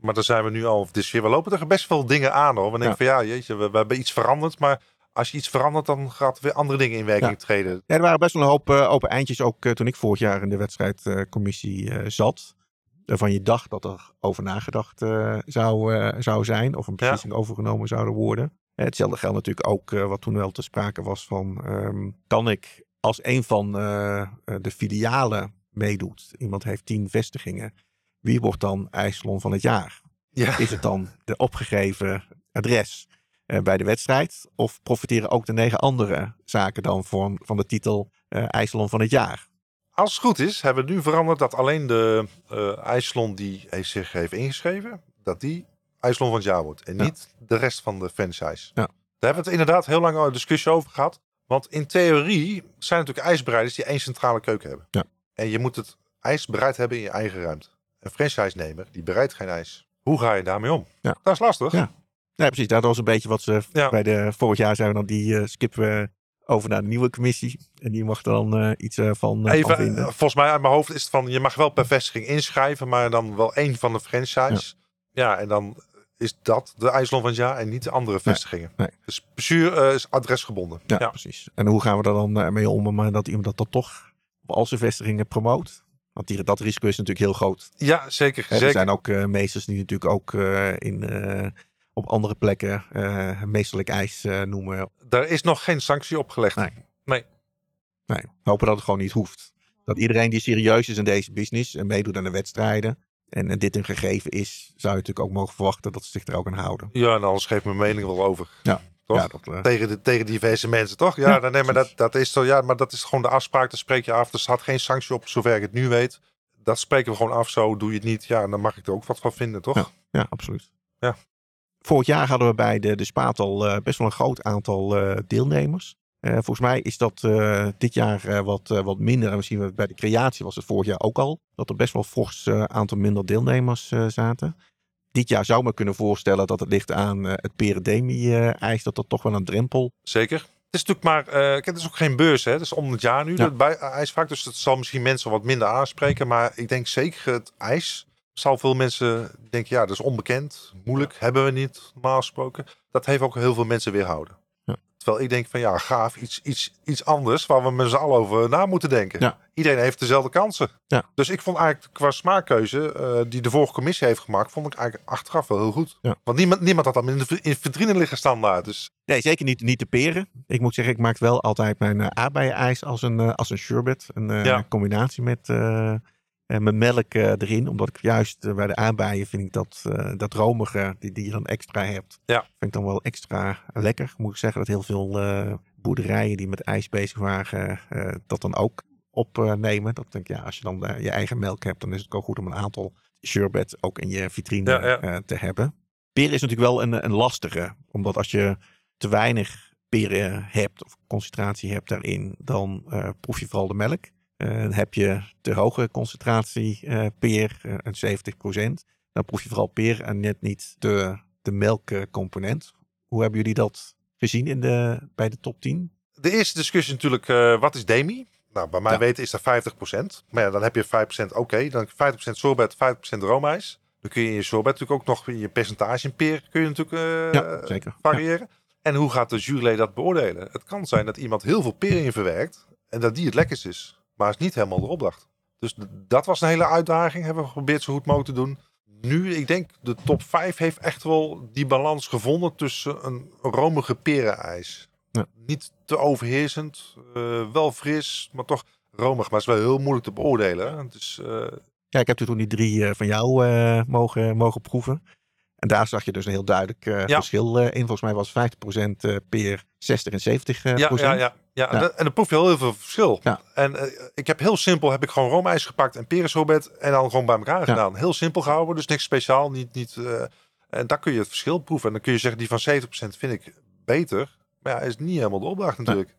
Maar daar zijn we nu al, dus weer, we lopen er best veel dingen aan hoor. We denken van ja, jeetje, we, we hebben iets veranderd. Maar als je iets verandert, dan gaat er weer andere dingen in werking Ja. treden. Ja, er waren best wel een hoop eh, open eindjes, ook eh, toen ik vorig jaar in de wedstrijdcommissie eh, zat. Waarvan je dacht dat er over nagedacht zou, zou zijn. Of een beslissing overgenomen zouden worden. Hetzelfde geldt natuurlijk ook wat toen wel te sprake was van... ehm, kan ik als een van de filialen meedoet. Iemand heeft tien vestigingen. Wie wordt dan IJsselon van het jaar? Ja. Is het dan de opgegeven adres eh, bij de wedstrijd? Of profiteren ook de negen andere zaken dan van, van de titel IJsselon van het jaar? Als het goed is, hebben we nu veranderd dat alleen de IJsselon die heeft zich heeft ingeschreven, dat die IJsselon van het jaar wordt. En Ja. niet de rest van de franchise. Ja. Daar hebben we het inderdaad heel lang een discussie over gehad. Want in theorie zijn natuurlijk ijsbereiders die één centrale keuken hebben. Ja. En je moet het ijs bereid hebben in je eigen ruimte. Een franchise-nemer, die bereidt geen ijs. Hoe ga je daarmee om? Ja. Dat is lastig. Ja. Nee, precies. Dat was een beetje wat ze Ja. bij de vorig jaar zijn we dan die eh, skippen we over naar de nieuwe commissie. En die er dan eh, iets eh, van, eh, van Even, vinden. eh, volgens mij uit mijn hoofd is het van, je mag wel per vestiging inschrijven, maar dan wel één van de franchise. Ja, en dan is dat de IJsland van het jaar en niet de andere vestigingen. nee. Dus puur eh, is adresgebonden. ja, Ja. precies. En hoe gaan we er dan eh, mee om? Maar dat iemand dat dan toch op al zijn vestigingen promoot? Want die, dat risico is natuurlijk heel groot. Ja, zeker. Er zijn ook eh, meesters die natuurlijk ook eh, in, eh, op andere plekken meesterlijk ijs noemen. Daar is nog geen sanctie opgelegd. Nee. Nee. Nee, we hopen dat het gewoon niet hoeft. Dat iedereen die serieus is in deze business en meedoet aan de wedstrijden. En, en dit een gegeven is, zou je natuurlijk ook mogen verwachten dat ze zich er ook aan houden. Ja, en anders geef ik mijn mening wel over. Ja. Toch? Ja, dat, eh, Tegen, de, tegen diverse mensen, toch? Ja, Ja, dan- nee, maar dat, dat is zo, ja, maar dat is gewoon de afspraak. Dan spreek je af. Er staat geen sanctie op, zover ik het nu weet. Dat spreken we gewoon af. Zo doe je het niet. Ja, dan mag ik er ook wat van vinden, toch? Ja. ja, absoluut. Ja. Vorig jaar hadden we bij de, de Spatel eh, best wel een groot aantal eh, deelnemers. Volgens mij is dat dit jaar wat, wat minder. En we zien bij de creatie was het vorig jaar ook al. Dat er best wel fors aantal minder deelnemers zaten. Dit jaar zou me kunnen voorstellen dat het ligt aan eh, het Peredemi-ijs. dat dat toch wel een drempel. Zeker. Het is natuurlijk maar, eh, kijk, het is ook geen beurs, hè. Het is om het jaar nu, Ja. dat bij, ijsvak. Dus dat zal misschien mensen wat minder aanspreken. Maar ik denk zeker het ijs zal veel mensen denken, ja, dat is onbekend, moeilijk, hebben we niet, normaal gesproken. Dat heeft ook heel veel mensen weerhouden. Terwijl ik denk van, ja, gaaf, iets, iets, iets anders waar we met z'n allen over na moeten denken. Ja. Iedereen heeft dezelfde kansen. Ja. Dus ik vond eigenlijk qua smaakkeuze eh, die de vorige commissie heeft gemaakt, vond ik eigenlijk achteraf wel heel goed. Ja. Want niemand, niemand had dat in de, in vitrine liggen standaard. Dus Nee, zeker niet, niet de peren. Ik moet zeggen, ik maak wel altijd mijn uh, aardbeienijs als een, uh, als een sherbet. Een Ja. combinatie met, uh, met melk uh, erin. Omdat ik juist bij de aardbeien vind ik dat, dat romige die, die je dan extra hebt. Ja. Vind ik dan wel extra lekker. Moet ik zeggen dat heel veel boerderijen die met ijs bezig waren dat dan ook opnemen. Dat denk ik, ja, als je dan je eigen melk hebt, dan is het ook goed om een aantal sherbets ook in je vitrine Ja, ja. te hebben. Peren is natuurlijk wel een, een lastige. Omdat als je te weinig peren hebt of concentratie hebt daarin, dan uh, proef je vooral de melk. Uh, heb je te hoge concentratie uh, peer, een 70%, dan proef je vooral peer en net niet de, de melkcomponent. Hoe hebben jullie dat gezien in de, bij de top 10? De eerste discussie is natuurlijk, uh, wat is Demi? Nou, bij mij Ja. weten is dat 50%. Maar ja, dan heb je 5% oké. Okay. Dan 50% sorbet, 50% roomijs. Dan kun je in je sorbet natuurlijk ook nog in je percentage in peer kun je natuurlijk uh, Ja, zeker. variëren. En hoe gaat de jurylid dat beoordelen? Het kan zijn dat iemand heel veel peer in verwerkt en dat die het lekkerst is. Maar is niet helemaal de opdracht. Dus dat was een hele uitdaging. Hebben we geprobeerd zo goed mogelijk te doen. Nu, ik denk, de top 5 heeft echt wel die balans gevonden tussen een romige perenijs. Ja. Niet te overheersend, eh, wel fris, maar toch romig. Maar het is wel heel moeilijk te beoordelen. Het is, eh, Ja, ik heb toen die drie uh, van jou mogen, mogen proeven. En daar zag je dus een heel duidelijk Ja. verschil in. Volgens mij was 50% uh, peer 60 en 70 ja, procent. ja, ja, ja. En, Ja. dat- en dan proef je heel, heel veel verschil. Ja. En eh, ik heb heel simpel, heb ik gewoon roomijs gepakt en perensorbet en dan gewoon bij elkaar Ja. gedaan. Heel simpel gehouden, dus niks speciaal. Niet, niet, eh, en daar kun je het verschil proeven. En dan kun je zeggen, die van 70% vind ik beter. Maar ja, is niet helemaal de opdracht natuurlijk.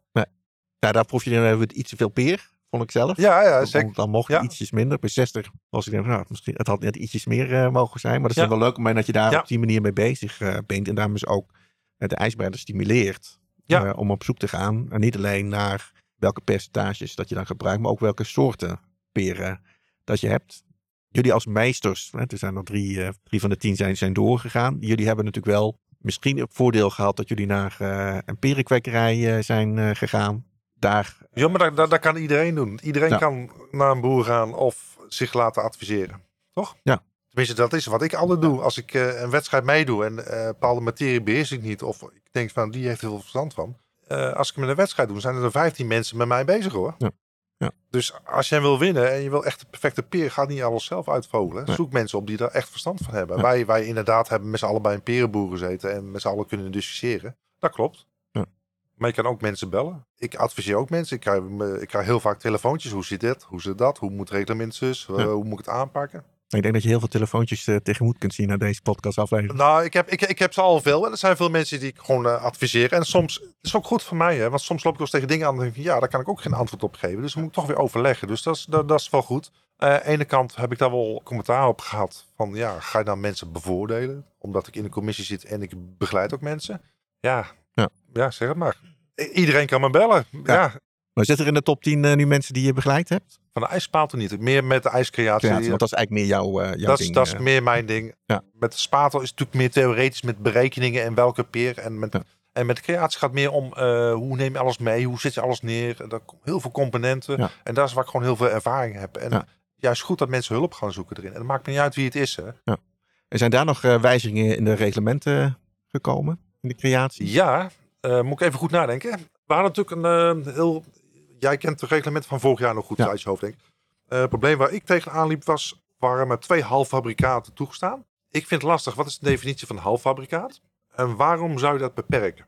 Ja, daar proef je dan weer iets te veel peer, vond ik zelf. Ja, ja, Dan- zeker. Dan mocht het ietsjes minder. Bij 60 was ik denk, nou, misschien, het had net ietsjes meer eh, mogen zijn. Maar dat is dan wel leuk om dat je daar op die manier mee bezig bent. En daarmee dus ook de ijsbreider stimuleert Ja. eh, om op zoek te gaan. En niet alleen naar welke percentages dat je dan gebruikt, maar ook welke soorten peren dat je hebt. Jullie als meesters, hè, er zijn er drie, eh, drie van de tien zijn, zijn doorgegaan. Jullie hebben natuurlijk wel misschien het voordeel gehad dat jullie naar eh, een perenkwekerij zijn gegaan. Daar Ja, maar dat, dat, dat kan iedereen doen. Iedereen kan naar een boer gaan of zich laten adviseren. Toch? Ja. Tenminste, dat is wat ik altijd doe. Als ik een wedstrijd meedoe en bepaalde materie beheers ik niet. Of ik denk van, die heeft er heel veel verstand van. Eh, als ik met een wedstrijd doe, zijn er 15 mensen met mij bezig hoor. Ja. Ja. Dus als jij wil winnen en je wil echt de perfecte peer, ga niet alles zelf uitvogelen. Nee. Zoek mensen op die daar echt verstand van hebben. Ja. Wij, wij inderdaad hebben met z'n allen bij een perenboer gezeten en met z'n allen kunnen discussiëren. Dat klopt. Ja. Maar je kan ook mensen bellen. Ik adviseer ook mensen. Ik krijg, me- ik krijg heel vaak telefoontjes. Hoe zit dit? Hoe zit dat? Hoe moet reglement zus? Eh, hoe moet ik het aanpakken? Ik denk dat je heel veel telefoontjes eh, tegemoet kunt zien naar deze podcastaflevering. Nou, ik heb, ik, ik heb ze al veel. En er zijn veel mensen die ik gewoon eh, adviseer. En soms, het is ook goed voor mij. Hè? Want soms loop ik wel eens tegen dingen aan en denk ik, ja, daar kan ik ook geen antwoord op geven. Dus dan moet ik toch weer overleggen. Dus dat is, dat, dat is wel goed. Eh, aan de ene kant heb ik daar wel commentaar op gehad. Van ja, ga je dan mensen bevoordelen? Omdat ik in de commissie zit en ik begeleid ook mensen. Ja, Ja. ja zeg het maar. I- Iedereen kan me bellen. Ja. Maar zit er in de top 10 eh, nu mensen die je begeleid hebt? van de ijsspatel niet. Meer met de ijscreatie. Ja, want dat is eigenlijk meer jouw, eh, jouw dat is, ding. dat is eh. meer mijn ding. Ja. Met de spatel is het natuurlijk meer theoretisch met berekeningen en welke peer. En met, Ja. en met de creatie gaat meer om hoe neem je alles mee, hoe zet je alles neer. En daar komen heel veel componenten. Ja. En dat is waar ik gewoon heel veel ervaring heb. En Ja. juist goed dat mensen hulp gaan zoeken erin. En het maakt me niet uit wie het is. Hè. Er zijn daar nog wijzigingen in de reglementen gekomen, in de creatie? Ja, moet ik even goed nadenken. We hadden natuurlijk een eh, heel... Jij kent het reglement van vorig jaar nog goed Ja. uit je hoofd, denk ik. Eh, het probleem waar ik tegenaan liep was... waren maar twee halffabrikaten toegestaan. Ik vind het lastig. Wat is de definitie van halffabrikaat? En waarom zou je dat beperken?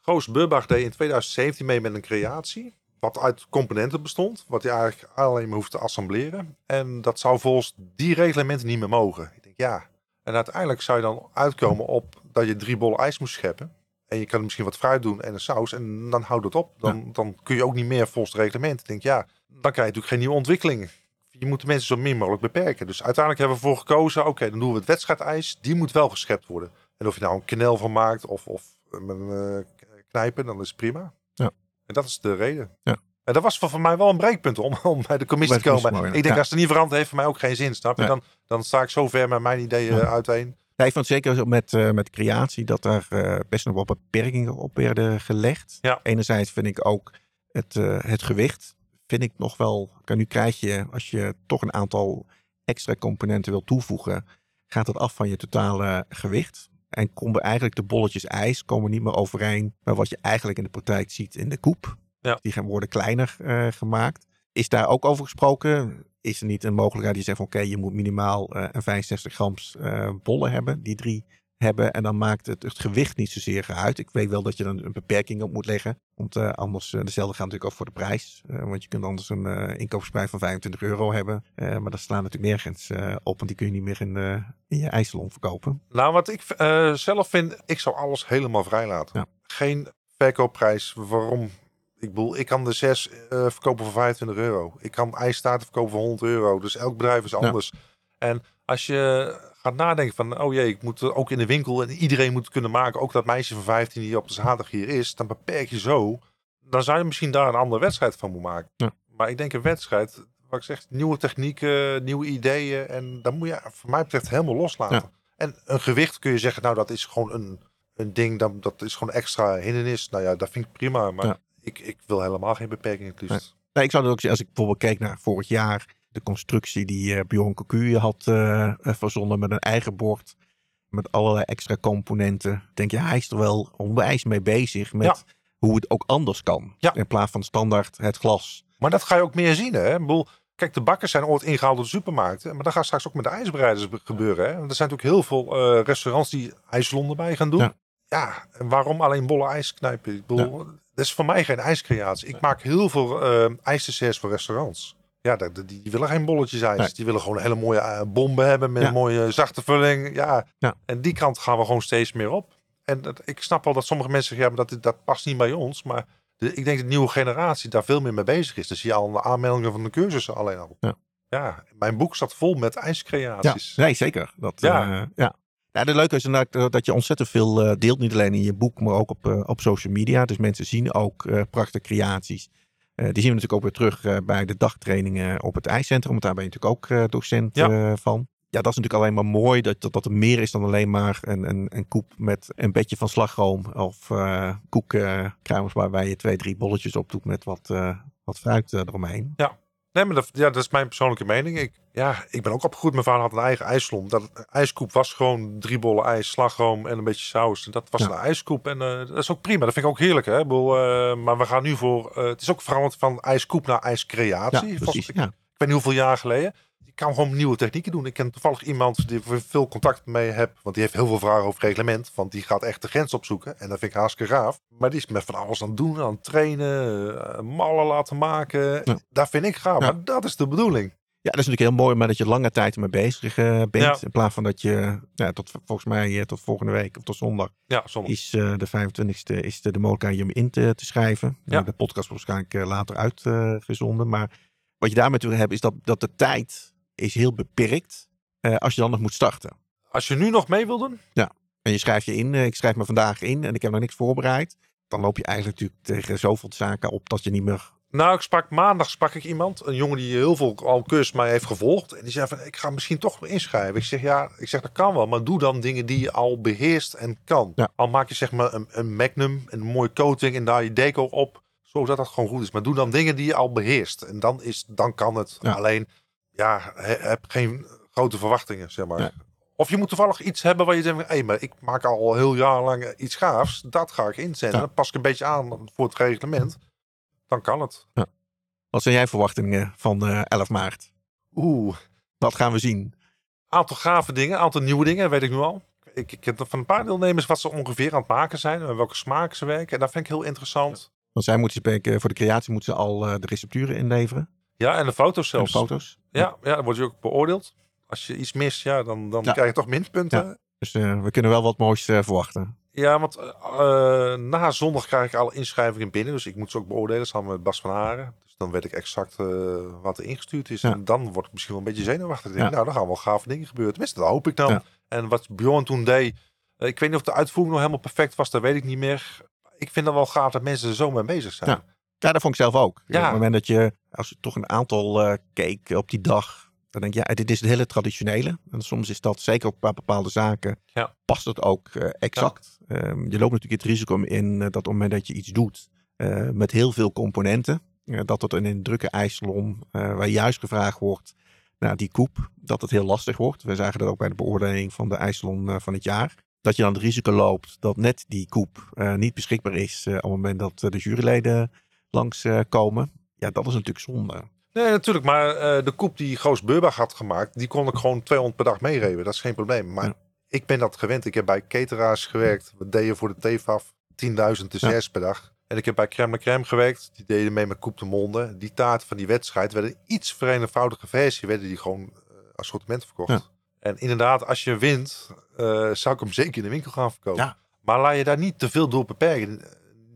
Goos Burbach deed in 2017 mee met een creatie... wat uit componenten bestond. Wat hij eigenlijk alleen maar hoeft te assembleren. En dat zou volgens die reglementen niet meer mogen. Ik denk, ja... En uiteindelijk zou je dan uitkomen op dat je drie bollen ijs moest scheppen. En je kan er misschien wat fruit doen en een saus. En dan houdt het op. Dan, dan kun je ook niet meer volgens het reglement. Ik denk, ja, dan krijg je natuurlijk geen nieuwe ontwikkeling. Je moet de mensen zo min mogelijk beperken. Dus uiteindelijk hebben we ervoor gekozen. Oké, dan doen we het wedstrijdijs. Die moet wel geschept worden. En of je nou een knel van maakt of, of een eh, knijpen, dan is het prima. Ja. En dat is de reden. Ja. En dat was voor, voor mij wel een breekpunt om, om bij de commissie Bij te komen. commissie, ik denk, ja. als het niet verandert, heeft voor mij ook geen zin. Snap je? Dan, dan sta ik zo ver met mijn ideeën uiteen. Ja, ik vond zeker met, eh, met creatie dat daar eh, best nog wel beperkingen op werden gelegd. Ja. Enerzijds vind ik ook het, eh, het gewicht. Vind ik nog wel. Nu krijg je, als je toch een aantal extra componenten wil toevoegen, gaat het af van je totale gewicht. En komen eigenlijk de bolletjes ijs komen niet meer overeen met wat je eigenlijk in de praktijk ziet in de koep. Ja. Die gaan worden kleiner gemaakt. Is daar ook over gesproken? Is er niet een mogelijkheid die zegt van oké, je moet minimaal eh, een 65 grams eh, bollen hebben, die drie hebben. En dan maakt het, het gewicht niet zozeer uit. Ik weet wel dat je dan een beperking op moet leggen. Want eh, anders, dezelfde gaat natuurlijk ook voor de prijs. Want je kunt anders een inkoopprijs van 25 euro hebben. Maar dat slaat natuurlijk nergens op, want die kun je niet meer in, in je ijssalon verkopen. Nou, wat ik zelf vind, ik zou alles helemaal vrij laten. Ja. Geen verkoopprijs. Waarom? Ik bedoel, ik kan de zes eh, verkopen voor 25 euro. Ik kan ijstaarten verkopen voor 100 euro. Dus elk bedrijf is anders. En als je gaat nadenken van, oh jee, ik moet ook in de winkel en iedereen moet het kunnen maken. Ook dat meisje van 15 die op de zaterdag hier is. Dan beperk je zo. Dan zou je misschien daar een andere wedstrijd van moeten maken. Ja. Maar ik denk een wedstrijd, wat ik zeg, nieuwe technieken, nieuwe ideeën. En dan moet je, voor mij betreft, helemaal loslaten. Ja. En een gewicht kun je zeggen, nou dat is gewoon een, een ding, dat, dat is gewoon extra hindernis. Nou ja, dat vind ik prima. Maar Ja. Ik, ik wil helemaal geen beperking. Dus Nee. Nee, ik zou dat ook zeggen, als ik bijvoorbeeld keek naar vorig jaar, de constructie die eh Bjorn Cocu had eh, verzonnen met een eigen bord, met allerlei extra componenten. Denk, ja, hij is er wel onwijs mee bezig met Ja. hoe het ook anders kan. Ja. In plaats van standaard het glas. Maar dat ga je ook meer zien. Hè? Ik bedoel, kijk, de bakkers zijn ooit ingehaald door de supermarkten. Maar dat gaat straks ook met de ijsbereiders be- gebeuren. Hè? Want er zijn natuurlijk heel veel restaurants die ijslonden bij gaan doen. Ja. Ja. en waarom alleen bolle ijs knijpen? Ik bedoel, is voor mij geen ijscreatie. Ik maak heel veel eh ijsdesserts voor restaurants. Ja, dat- die, die willen geen bolletjes ijs. Nee. Die willen gewoon hele mooie eh, bomben hebben met Ja. een mooie zachte vulling. Ja. Ja. En die kant gaan we gewoon steeds meer op. En dat, ik snap wel dat sommige mensen zeggen, ja, maar dat, dat past niet bij ons. Maar de, ik denk dat de nieuwe generatie daar veel meer mee bezig is. Dan zie je al de aanmeldingen van de cursussen alleen al. Ja. Ja, mijn boek staat vol met Ja, ijscreaties. nee, zeker. Dat, Ja. ja. ja. Ja, de leuke is inderdaad dat je ontzettend veel eh, deelt. Niet alleen in je boek, maar ook op, eh, op social media. Dus mensen zien ook eh, prachtige creaties. Die zien we natuurlijk ook weer terug bij de dagtrainingen op het ijscentrum. Want daar ben je natuurlijk ook docent Ja. van. Ja, dat is natuurlijk alleen maar mooi. Dat, dat, dat er meer is dan alleen maar een, een, een koep met een beetje van slagroom. Of koekkruimers waarbij je twee, drie bolletjes op doet met wat, wat fruit eromheen. Nee, maar dat, ja, dat is mijn persoonlijke mening. Ik, ja, ik ben ook opgegroeid. Mijn vader had een eigen ijsslom. Dat ijskoep was gewoon drie bollen ijs, slagroom en een beetje saus. En dat was Ja. een ijskoep. En eh, dat is ook prima. Dat vind ik ook heerlijk. Hè? Ik bedoel, eh, maar we gaan nu voor... eh, het is ook veranderd van ijskoep naar Ja, ijscreatie. Precies. ik, Ja. ik weet niet hoeveel jaar geleden. Je kan gewoon nieuwe technieken doen. Ik ken toevallig iemand die ik veel contact mee heb. Want die heeft heel veel vragen over reglement. Want die gaat echt de grens opzoeken. En dat vind ik hartstikke gaaf. Maar die is met van alles aan het doen. Aan het trainen. mallen laten maken. Ja. Dat vind ik gaaf. Ja. Maar dat is de bedoeling. Ja, dat is natuurlijk heel mooi, maar dat je lange tijd ermee bezig eh, bent. Ja. In plaats van dat je, ja, tot, volgens mij eh, tot volgende week of tot zondag Ja, soms. is eh, de 25e is de, de mogelijkheid om in te, te schrijven. Ja. Eh, De podcast wordt waarschijnlijk later uitgezonden. maar wat je daarmee te hebben is dat, dat de tijd is heel beperkt als je dan nog moet starten. Als je nu nog mee wil doen. En je schrijft je in, ik schrijf me vandaag in en ik heb nog niks voorbereid. Dan loop je eigenlijk natuurlijk tegen zoveel zaken op dat je niet meer... Nou, ik sprak maandag sprak ik iemand. Een jongen die heel veel al cursus mij heeft gevolgd. En die zei van, ik ga misschien toch inschrijven. Ik zeg, ja, ik zeg, dat kan wel. Maar doe dan dingen die je al beheerst en kan. Ja. Al maak je zeg maar een, een magnum, een mooie coating en daar je deco op. Zodat dat gewoon goed is. Maar doe dan dingen die je al beheerst. En dan, is, dan kan het. Ja. Alleen, ja, he- heb geen grote verwachtingen, zeg maar. Ja. Of je moet toevallig iets hebben waar je denkt, hé, maar ik maak al heel jaar lang iets gaafs. Dat ga ik inzetten. Dan pas ik een beetje aan voor het reglement. Dan kan het. Wat zijn jij verwachtingen van eh 11 maart? Oeh, Wat gaan we zien? aantal gave dingen, aantal nieuwe dingen, weet ik nu al. Ik, ik heb van een paar deelnemers wat ze ongeveer aan het maken zijn. En welke smaken ze werken. En dat vind ik heel interessant. Want zij moeten spreken, voor de creatie moeten ze al eh, de recepturen inleveren. Ja, en de foto's En de zelfs. foto's. Ja, ja, dan word je ook beoordeeld. Als je iets mist, ja, dan, dan Ja. krijg je toch minpunten. Ja. Dus eh, we kunnen wel wat moois eh, verwachten. Ja, want eh, eh, na zondag krijg ik alle inschrijvingen binnen. Dus ik moet ze ook beoordelen samen met Bas van Haren. Dus dan weet ik exact eh, wat er ingestuurd is. Ja. En dan word ik misschien wel een beetje zenuwachtig. Ik denk, Ja. Nou, dan gaan wel gave dingen gebeuren. Tenminste, dat hoop ik dan. Ja. En wat Bjorn toen deed. ik weet niet of de uitvoering nog helemaal perfect was. Dat weet ik niet meer. Ik vind het wel gaaf dat mensen er zo mee bezig zijn. Ja. Ja, dat vond ik zelf ook. Ja. Op het moment dat je, als je toch een aantal keek op die dag, dan denk je, ja, dit is het hele traditionele. En soms is dat, zeker op bepaalde zaken, Ja. past het ook eh, exact. Ehm, je loopt natuurlijk het risico in eh, dat op het moment dat je iets doet eh, met heel veel componenten, eh, dat het in een drukke ijssalon, waar juist gevraagd wordt naar die koep, dat het heel lastig wordt. We zagen dat ook bij de beoordeling van de ijssalon van het jaar. Dat je dan het risico loopt dat net die koep niet beschikbaar is op het moment dat de juryleden langs eh, komen. Ja, dat is natuurlijk zonde. Nee, natuurlijk. Maar eh, de koep die Goos Beurbach had gemaakt, die kon ik gewoon 200 per dag meegeven. Dat is geen probleem. Maar Ja. ik ben dat gewend. Ik heb bij cateraars gewerkt. We deden voor de TFAF 10.000 desserts per dag. En ik heb bij Crème de Crème gewerkt. Die deden mee met Koep de Monde. Die taarten van die wedstrijd werden iets vereenvoudige versie. Werden die gewoon eh, assortiment verkocht. Ja. En inderdaad, als je wint, eh, zou ik hem zeker in de winkel gaan verkopen. Ja. Maar laat je daar niet te veel door beperken.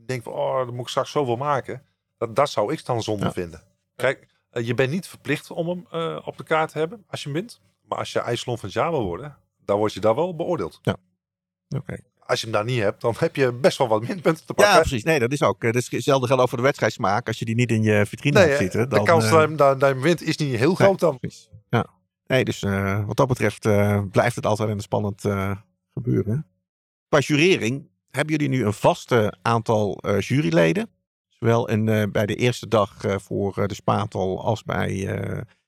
Denk van, oh, dan moet ik straks zoveel maken. Dat, dat zou ik dan zonde Ja. vinden. Kijk, je bent niet verplicht om hem eh, op de kaart te hebben als je hem wint. Maar als je IJsselon van het jaar wil worden, dan word je daar wel beoordeeld. Oké. Als je hem daar niet hebt, dan heb je best wel wat minpunten te pakken. Ja, precies. Nee, dat is ook. eh, Dat is hetzelfde geldt voor de wedstrijdsmaak. Als je die niet in je vitrine nee, hebt zitten, dan... de kans eh, dat, je hem, dat, wint is niet heel nee, groot dan. precies. Ja. Nee, dus eh, wat dat betreft eh, blijft het altijd een spannend eh, gebeuren. Qua jurering hebben jullie nu een vaste aantal eh, juryleden. Zowel in, eh, bij de eerste dag eh, voor eh, de Spatel als bij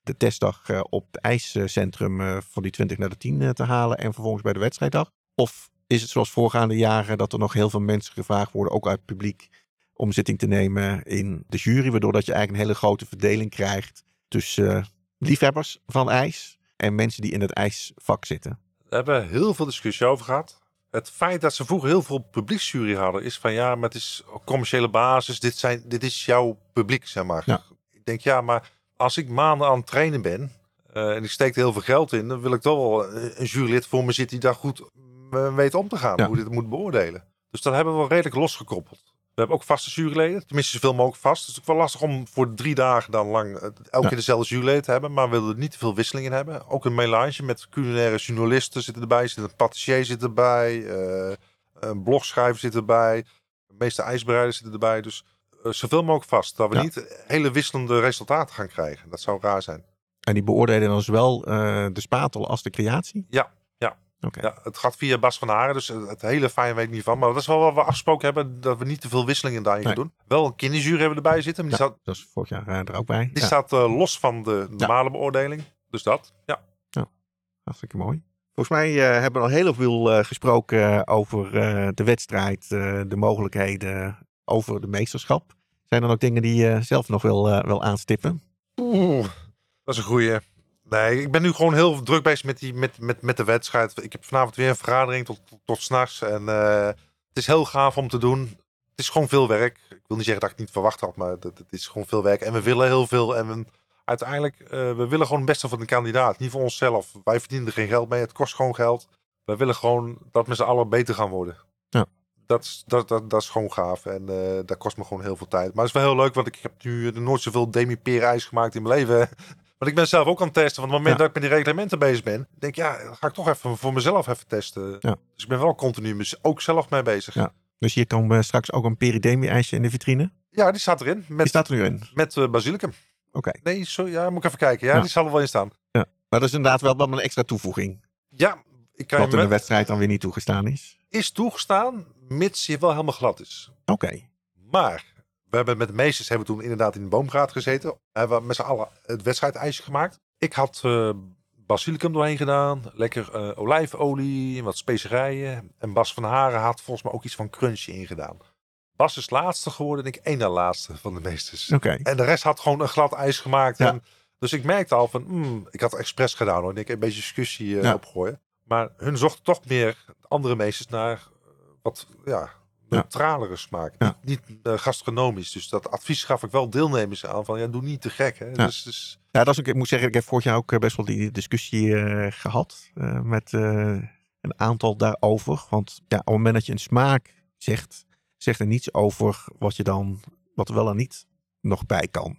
de testdag op het ijscentrum van die 20 naar de 10 eh, te halen. En vervolgens bij de wedstrijddag. Of is het zoals voorgaande jaren dat er nog heel veel mensen gevraagd worden, ook uit publiek, om zitting te nemen in de jury. Waardoor dat je eigenlijk een hele grote verdeling krijgt tussen liefhebbers van ijs en mensen die in het ijsvak zitten. We hebben heel veel discussie over gehad. Het feit dat ze vroeger heel veel publieksjury hadden, is van ja, maar het is op commerciële basis. Dit, zijn, dit is jouw publiek, zeg maar. Ja. Ik denk ja, maar als ik maanden aan het trainen ben eh, en ik steek er heel veel geld in, dan wil ik toch wel een jurylid voor me zitten die daar goed eh, weet om te gaan, Ja. hoe dit moet beoordelen. Dus dat hebben we wel redelijk losgekoppeld. We hebben ook vaste juryleden, tenminste zoveel mogelijk vast. Het is ook wel lastig om voor drie dagen dan lang eh, elke Ja. keer dezelfde juryleden te hebben, maar we willen er niet te veel wisseling in hebben. Ook een melange met culinaire journalisten zitten erbij, zit een patissier zit erbij, eh, een blogschrijver zit erbij, de meeste ijsbereiders zitten erbij. Dus eh, zoveel mogelijk vast, dat we Ja. niet hele wisselende resultaten gaan krijgen. Dat zou raar zijn. En die beoordelen dan zowel de spatel als de creatie? Ja, ja. Ja, het gaat via Bas van Haren, dus het hele fijn weet ik niet van. Maar dat is wel wat we afgesproken hebben, dat we niet te veel wisselingen daarin gaan Nee. doen. Wel een kinderjury hebben we erbij zitten, maar die, Ja, staat, dat is vorig jaar eh, er ook bij. die Ja, staat eh, los van de normale beoordeling. Dus dat, ja. hartstikke mooi. Volgens mij eh, hebben we al heel veel gesproken over de wedstrijd, de mogelijkheden, over de meesterschap. Zijn er ook dingen die je zelf nog wil, wil aanstippen? Oeh, dat is een goeie. Nee, ik ben nu gewoon heel druk bezig met, die, met, met, met de wedstrijd. Ik heb vanavond weer een vergadering tot, tot, tot s'nachts. En eh, het is heel gaaf om te doen. Het is gewoon veel werk. Ik wil niet zeggen dat ik het niet verwacht had, maar het, het is gewoon veel werk. En we willen heel veel. En we, uiteindelijk, eh, we willen gewoon het beste van de kandidaat. Niet voor onszelf. Wij verdienen er geen geld mee. Het kost gewoon geld. We willen gewoon dat met z'n allen beter gaan worden. Ja. Dat is, dat, dat, dat is gewoon gaaf. En eh, dat kost me gewoon heel veel tijd. Maar het is wel heel leuk, want ik heb nu nooit zoveel demi-peer-ijs gemaakt in mijn leven. Want ik ben zelf ook aan het testen. Want op het moment Ja. dat ik met die reglementen bezig ben, denk ik, ja, ga ik toch even voor mezelf even testen. Ja. Dus ik ben wel continu ook zelf mee bezig. Ja. Ja, Dus hier komt eh, straks ook een peridemie-ijsje in de vitrine. die staat erin. Die Met, staat er nu in. met eh, basilicum. Oké. Nee, sorry, ja, moet ik even kijken. Ja, Ja. die zal er wel in staan. Maar dat is inderdaad wel, wel een extra toevoeging. Ja, ik kan Wat in de wedstrijd dan weer niet toegestaan is. is toegestaan, mits je wel helemaal glad is. Oké. Maar we hebben met de meesters hebben we toen inderdaad in de boomgraad gezeten. Hebben we met z'n allen het wedstrijdijsje gemaakt. Ik had eh, basilicum doorheen gedaan. Lekker eh, olijfolie, wat specerijen. En Bas van Haren had volgens mij ook iets van crunchy ingedaan. Bas is laatste geworden en ik één na laatste van de meesters. Oké. En de rest had gewoon een glad ijs gemaakt. Ja. En, dus ik merkte al van, hmm, ik had expres gedaan hoor. Ik denk een beetje discussie eh, Ja. opgooien. Maar hun zochten toch meer, andere meesters, naar wat ja, neutralere smaak. Ja. Niet, niet eh, gastronomisch. Dus dat advies gaf ik wel deelnemers aan van, ja, doe niet te gek. Hè. Ja. Dus, dus Ja, dat is ook, ik moet zeggen, ik heb vorig jaar ook eh, best wel die discussie eh, gehad eh, met een aantal daarover. Want ja, op het moment dat je een smaak zegt, zegt er niets over wat je dan, wat er wel en niet nog bij kan.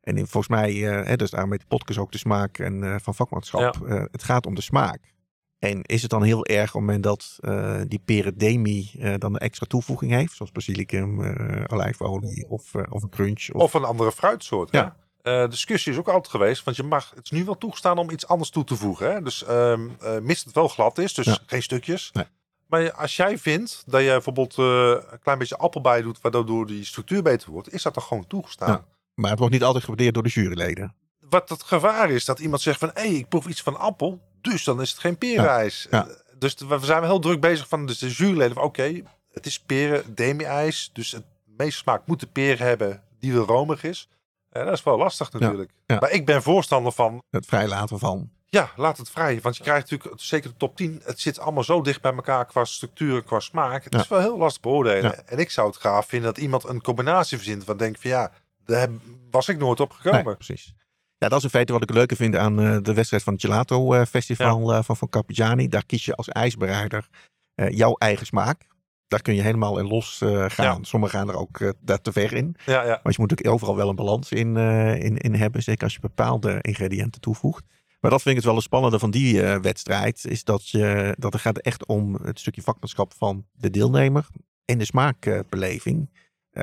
En in, volgens mij, hè, dus daarom met de podcast ook de smaak en, van vakmanschap. Eh, het gaat om de smaak. En is het dan heel erg op het moment dat eh, die peridemie eh, dan een extra toevoeging heeft, zoals basilicum, eh olijfolie of, of een crunch? Of, Of een andere fruitsoort. Ja. Ja. discussie is ook altijd geweest, want je mag, het is nu wel toegestaan om iets anders toe te voegen. Hè? Dus ehm eh, mits het wel glad is, dus Ja. geen stukjes. Nee. Maar als jij vindt dat je bijvoorbeeld eh, een klein beetje appel bij doet, waardoor die structuur beter wordt, is dat toch gewoon toegestaan. Ja. Maar het wordt niet altijd gewaardeerd door de juryleden. Wat het gevaar is, dat iemand zegt van, hé, ik proef iets van appel, dus dan is het geen perenijs. Ja. Eh, Dus we zijn heel druk bezig van, dus de juryleden van, oké, het is peren, demi-ijs, dus het meeste smaak moet de peer hebben die wel romig is. Eh, dat is wel lastig natuurlijk. ja. Maar ik ben voorstander van, Het vrijlaten van. ja, laat het vrij. Want je krijgt natuurlijk, zeker de top 10, het zit allemaal zo dicht bij elkaar qua structuur en qua smaak. Het is wel heel lastig beoordelen. En ik zou het gaaf vinden dat iemand een combinatie verzint van denk van ja, daar was ik nooit op gekomen. Nee, precies. Ja, dat is in feite wat ik leuker vind aan eh, de wedstrijd van het Gelato eh, Festival eh, van, van Cappigiani. Daar kies je als ijsbereider jouw eigen smaak. Daar kun je helemaal in los gaan. Ja. Sommigen gaan er ook daar te ver in. Ja, ja. Want je moet natuurlijk overal wel een balans in, in, in hebben. Zeker als je bepaalde ingrediënten toevoegt. Maar dat vind ik het wel het spannende van die wedstrijd. Is dat, je, dat het gaat echt om het stukje vakmanschap van de deelnemer. En de smaakbeleving.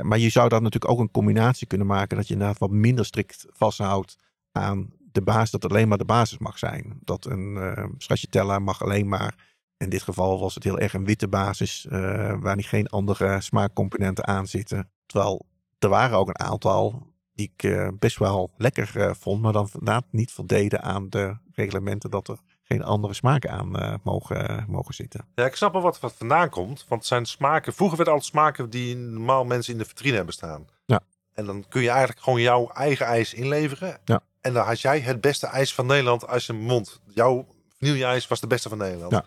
Maar je zou dan natuurlijk ook een combinatie kunnen maken. Dat je inderdaad wat minder strikt vasthoudt aan de basis. Dat het alleen maar de basis mag zijn. Dat een eh stracciatella mag alleen maar. In dit geval was het heel erg een witte basis. eh, waar niet geen andere smaakcomponenten aan zitten. Terwijl er waren ook een aantal die ik eh, best wel lekker eh, vond. Maar dan inderdaad niet voldeden aan de reglementen dat er geen andere smaken aan mogen, mogen zitten. Ja, ik snap wel wat, wat vandaan komt. Want het zijn smaken. Vroeger werden altijd smaken die normaal mensen in de vitrine hebben staan. Ja. En dan kun je eigenlijk gewoon jouw eigen ijs inleveren. Ja. En dan had jij het beste ijs van Nederland als je mond. Jouw vanille-ijs was de beste van Nederland. Ja.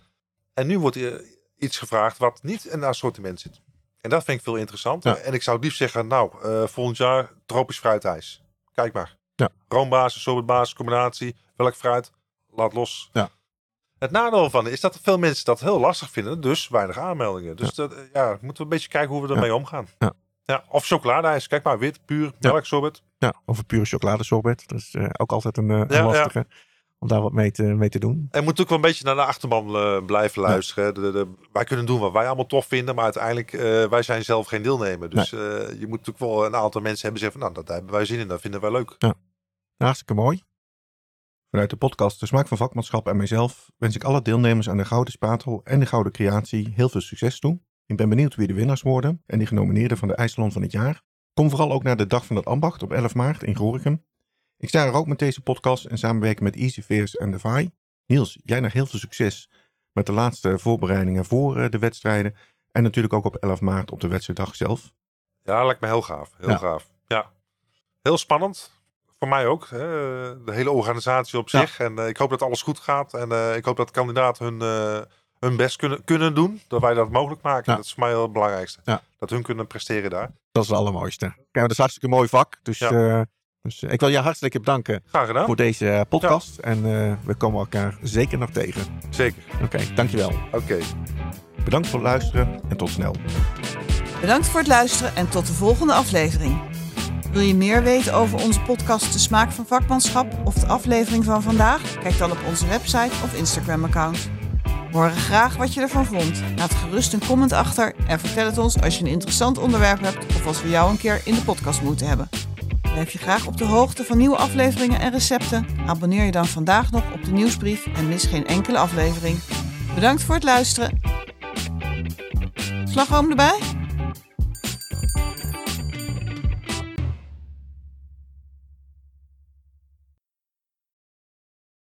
En nu wordt er iets gevraagd wat niet in een assortiment zit. En dat vind ik veel interessanter. Ja. En ik zou liefst zeggen, nou, eh, volgend jaar tropisch fruitijs. Kijk maar. Ja. Roombasis, sorbetbasis, combinatie. Welk fruit? Laat los. Ja. Het nadeel van is dat veel mensen dat heel lastig vinden, dus weinig aanmeldingen. Dus dat, eh, ja, moeten we een beetje kijken hoe we ermee omgaan. Ja. Ja, of chocoladeijs, kijk maar, wit, puur, melksorbet. Ja, of een pure chocoladesorbet. Dat is eh, ook altijd een, eh, een Ja, ja. lastige. Om daar wat mee te, mee te doen. En moet natuurlijk wel een beetje naar de achterban eh, blijven luisteren. De, de, de- wij kunnen doen wat wij allemaal tof vinden, maar uiteindelijk, wij zijn zelf geen deelnemer. Dus je moet natuurlijk wel een aantal mensen hebben zeggen van, nou, dat hebben wij zin in, dat vinden wij leuk. Hartstikke mooi. Vanuit de podcast De Smaak van Vakmanschap en mijzelf wens ik alle deelnemers aan de Gouden Spatel en de Gouden Creatie heel veel succes toe. Ik ben benieuwd wie de winnaars worden en de genomineerden van de IJsselon van het jaar. Kom vooral ook naar de Dag van het Ambacht op 11 maart in Gorinchem. Ik sta er ook met deze podcast in samenwerking met Easy Veers en de VAI. Niels, jij nog heel veel succes met de laatste voorbereidingen voor eh, de wedstrijden. En natuurlijk ook op 11 maart op de wedstrijddag zelf. Ja, lijkt me heel gaaf. Heel Ja. gaaf. Ja. Heel spannend. Voor mij ook. Hè. De hele organisatie op Ja. zich. En eh, ik hoop dat alles goed gaat. En eh, ik hoop dat kandidaten hun, hun best kunnen, kunnen doen. Dat wij dat mogelijk maken. Ja. Dat is voor mij heel het belangrijkste. Ja. Dat hun kunnen presteren daar. Dat is het allermooiste. Kijk, dat is een hartstikke mooi vak. Dus, Ja. eh, dus eh, ik wil je hartelijk bedanken Graag gedaan. voor deze eh, podcast. En eh, we komen elkaar zeker nog tegen. Zeker. Oké, dankjewel. Oké. Bedankt voor het luisteren en tot snel. Bedankt voor het luisteren en tot de volgende aflevering. Wil je meer weten over onze podcast De Smaak van Vakmanschap of de aflevering van vandaag? Kijk dan op onze website of Instagram-account. We horen graag wat je ervan vond. Laat gerust een comment achter en vertel het ons als je een interessant onderwerp hebt of als we jou een keer in de podcast moeten hebben. Blijf je graag op de hoogte van nieuwe afleveringen en recepten? Abonneer je dan vandaag nog op de nieuwsbrief en mis geen enkele aflevering. Bedankt voor het luisteren. Slagroom erbij?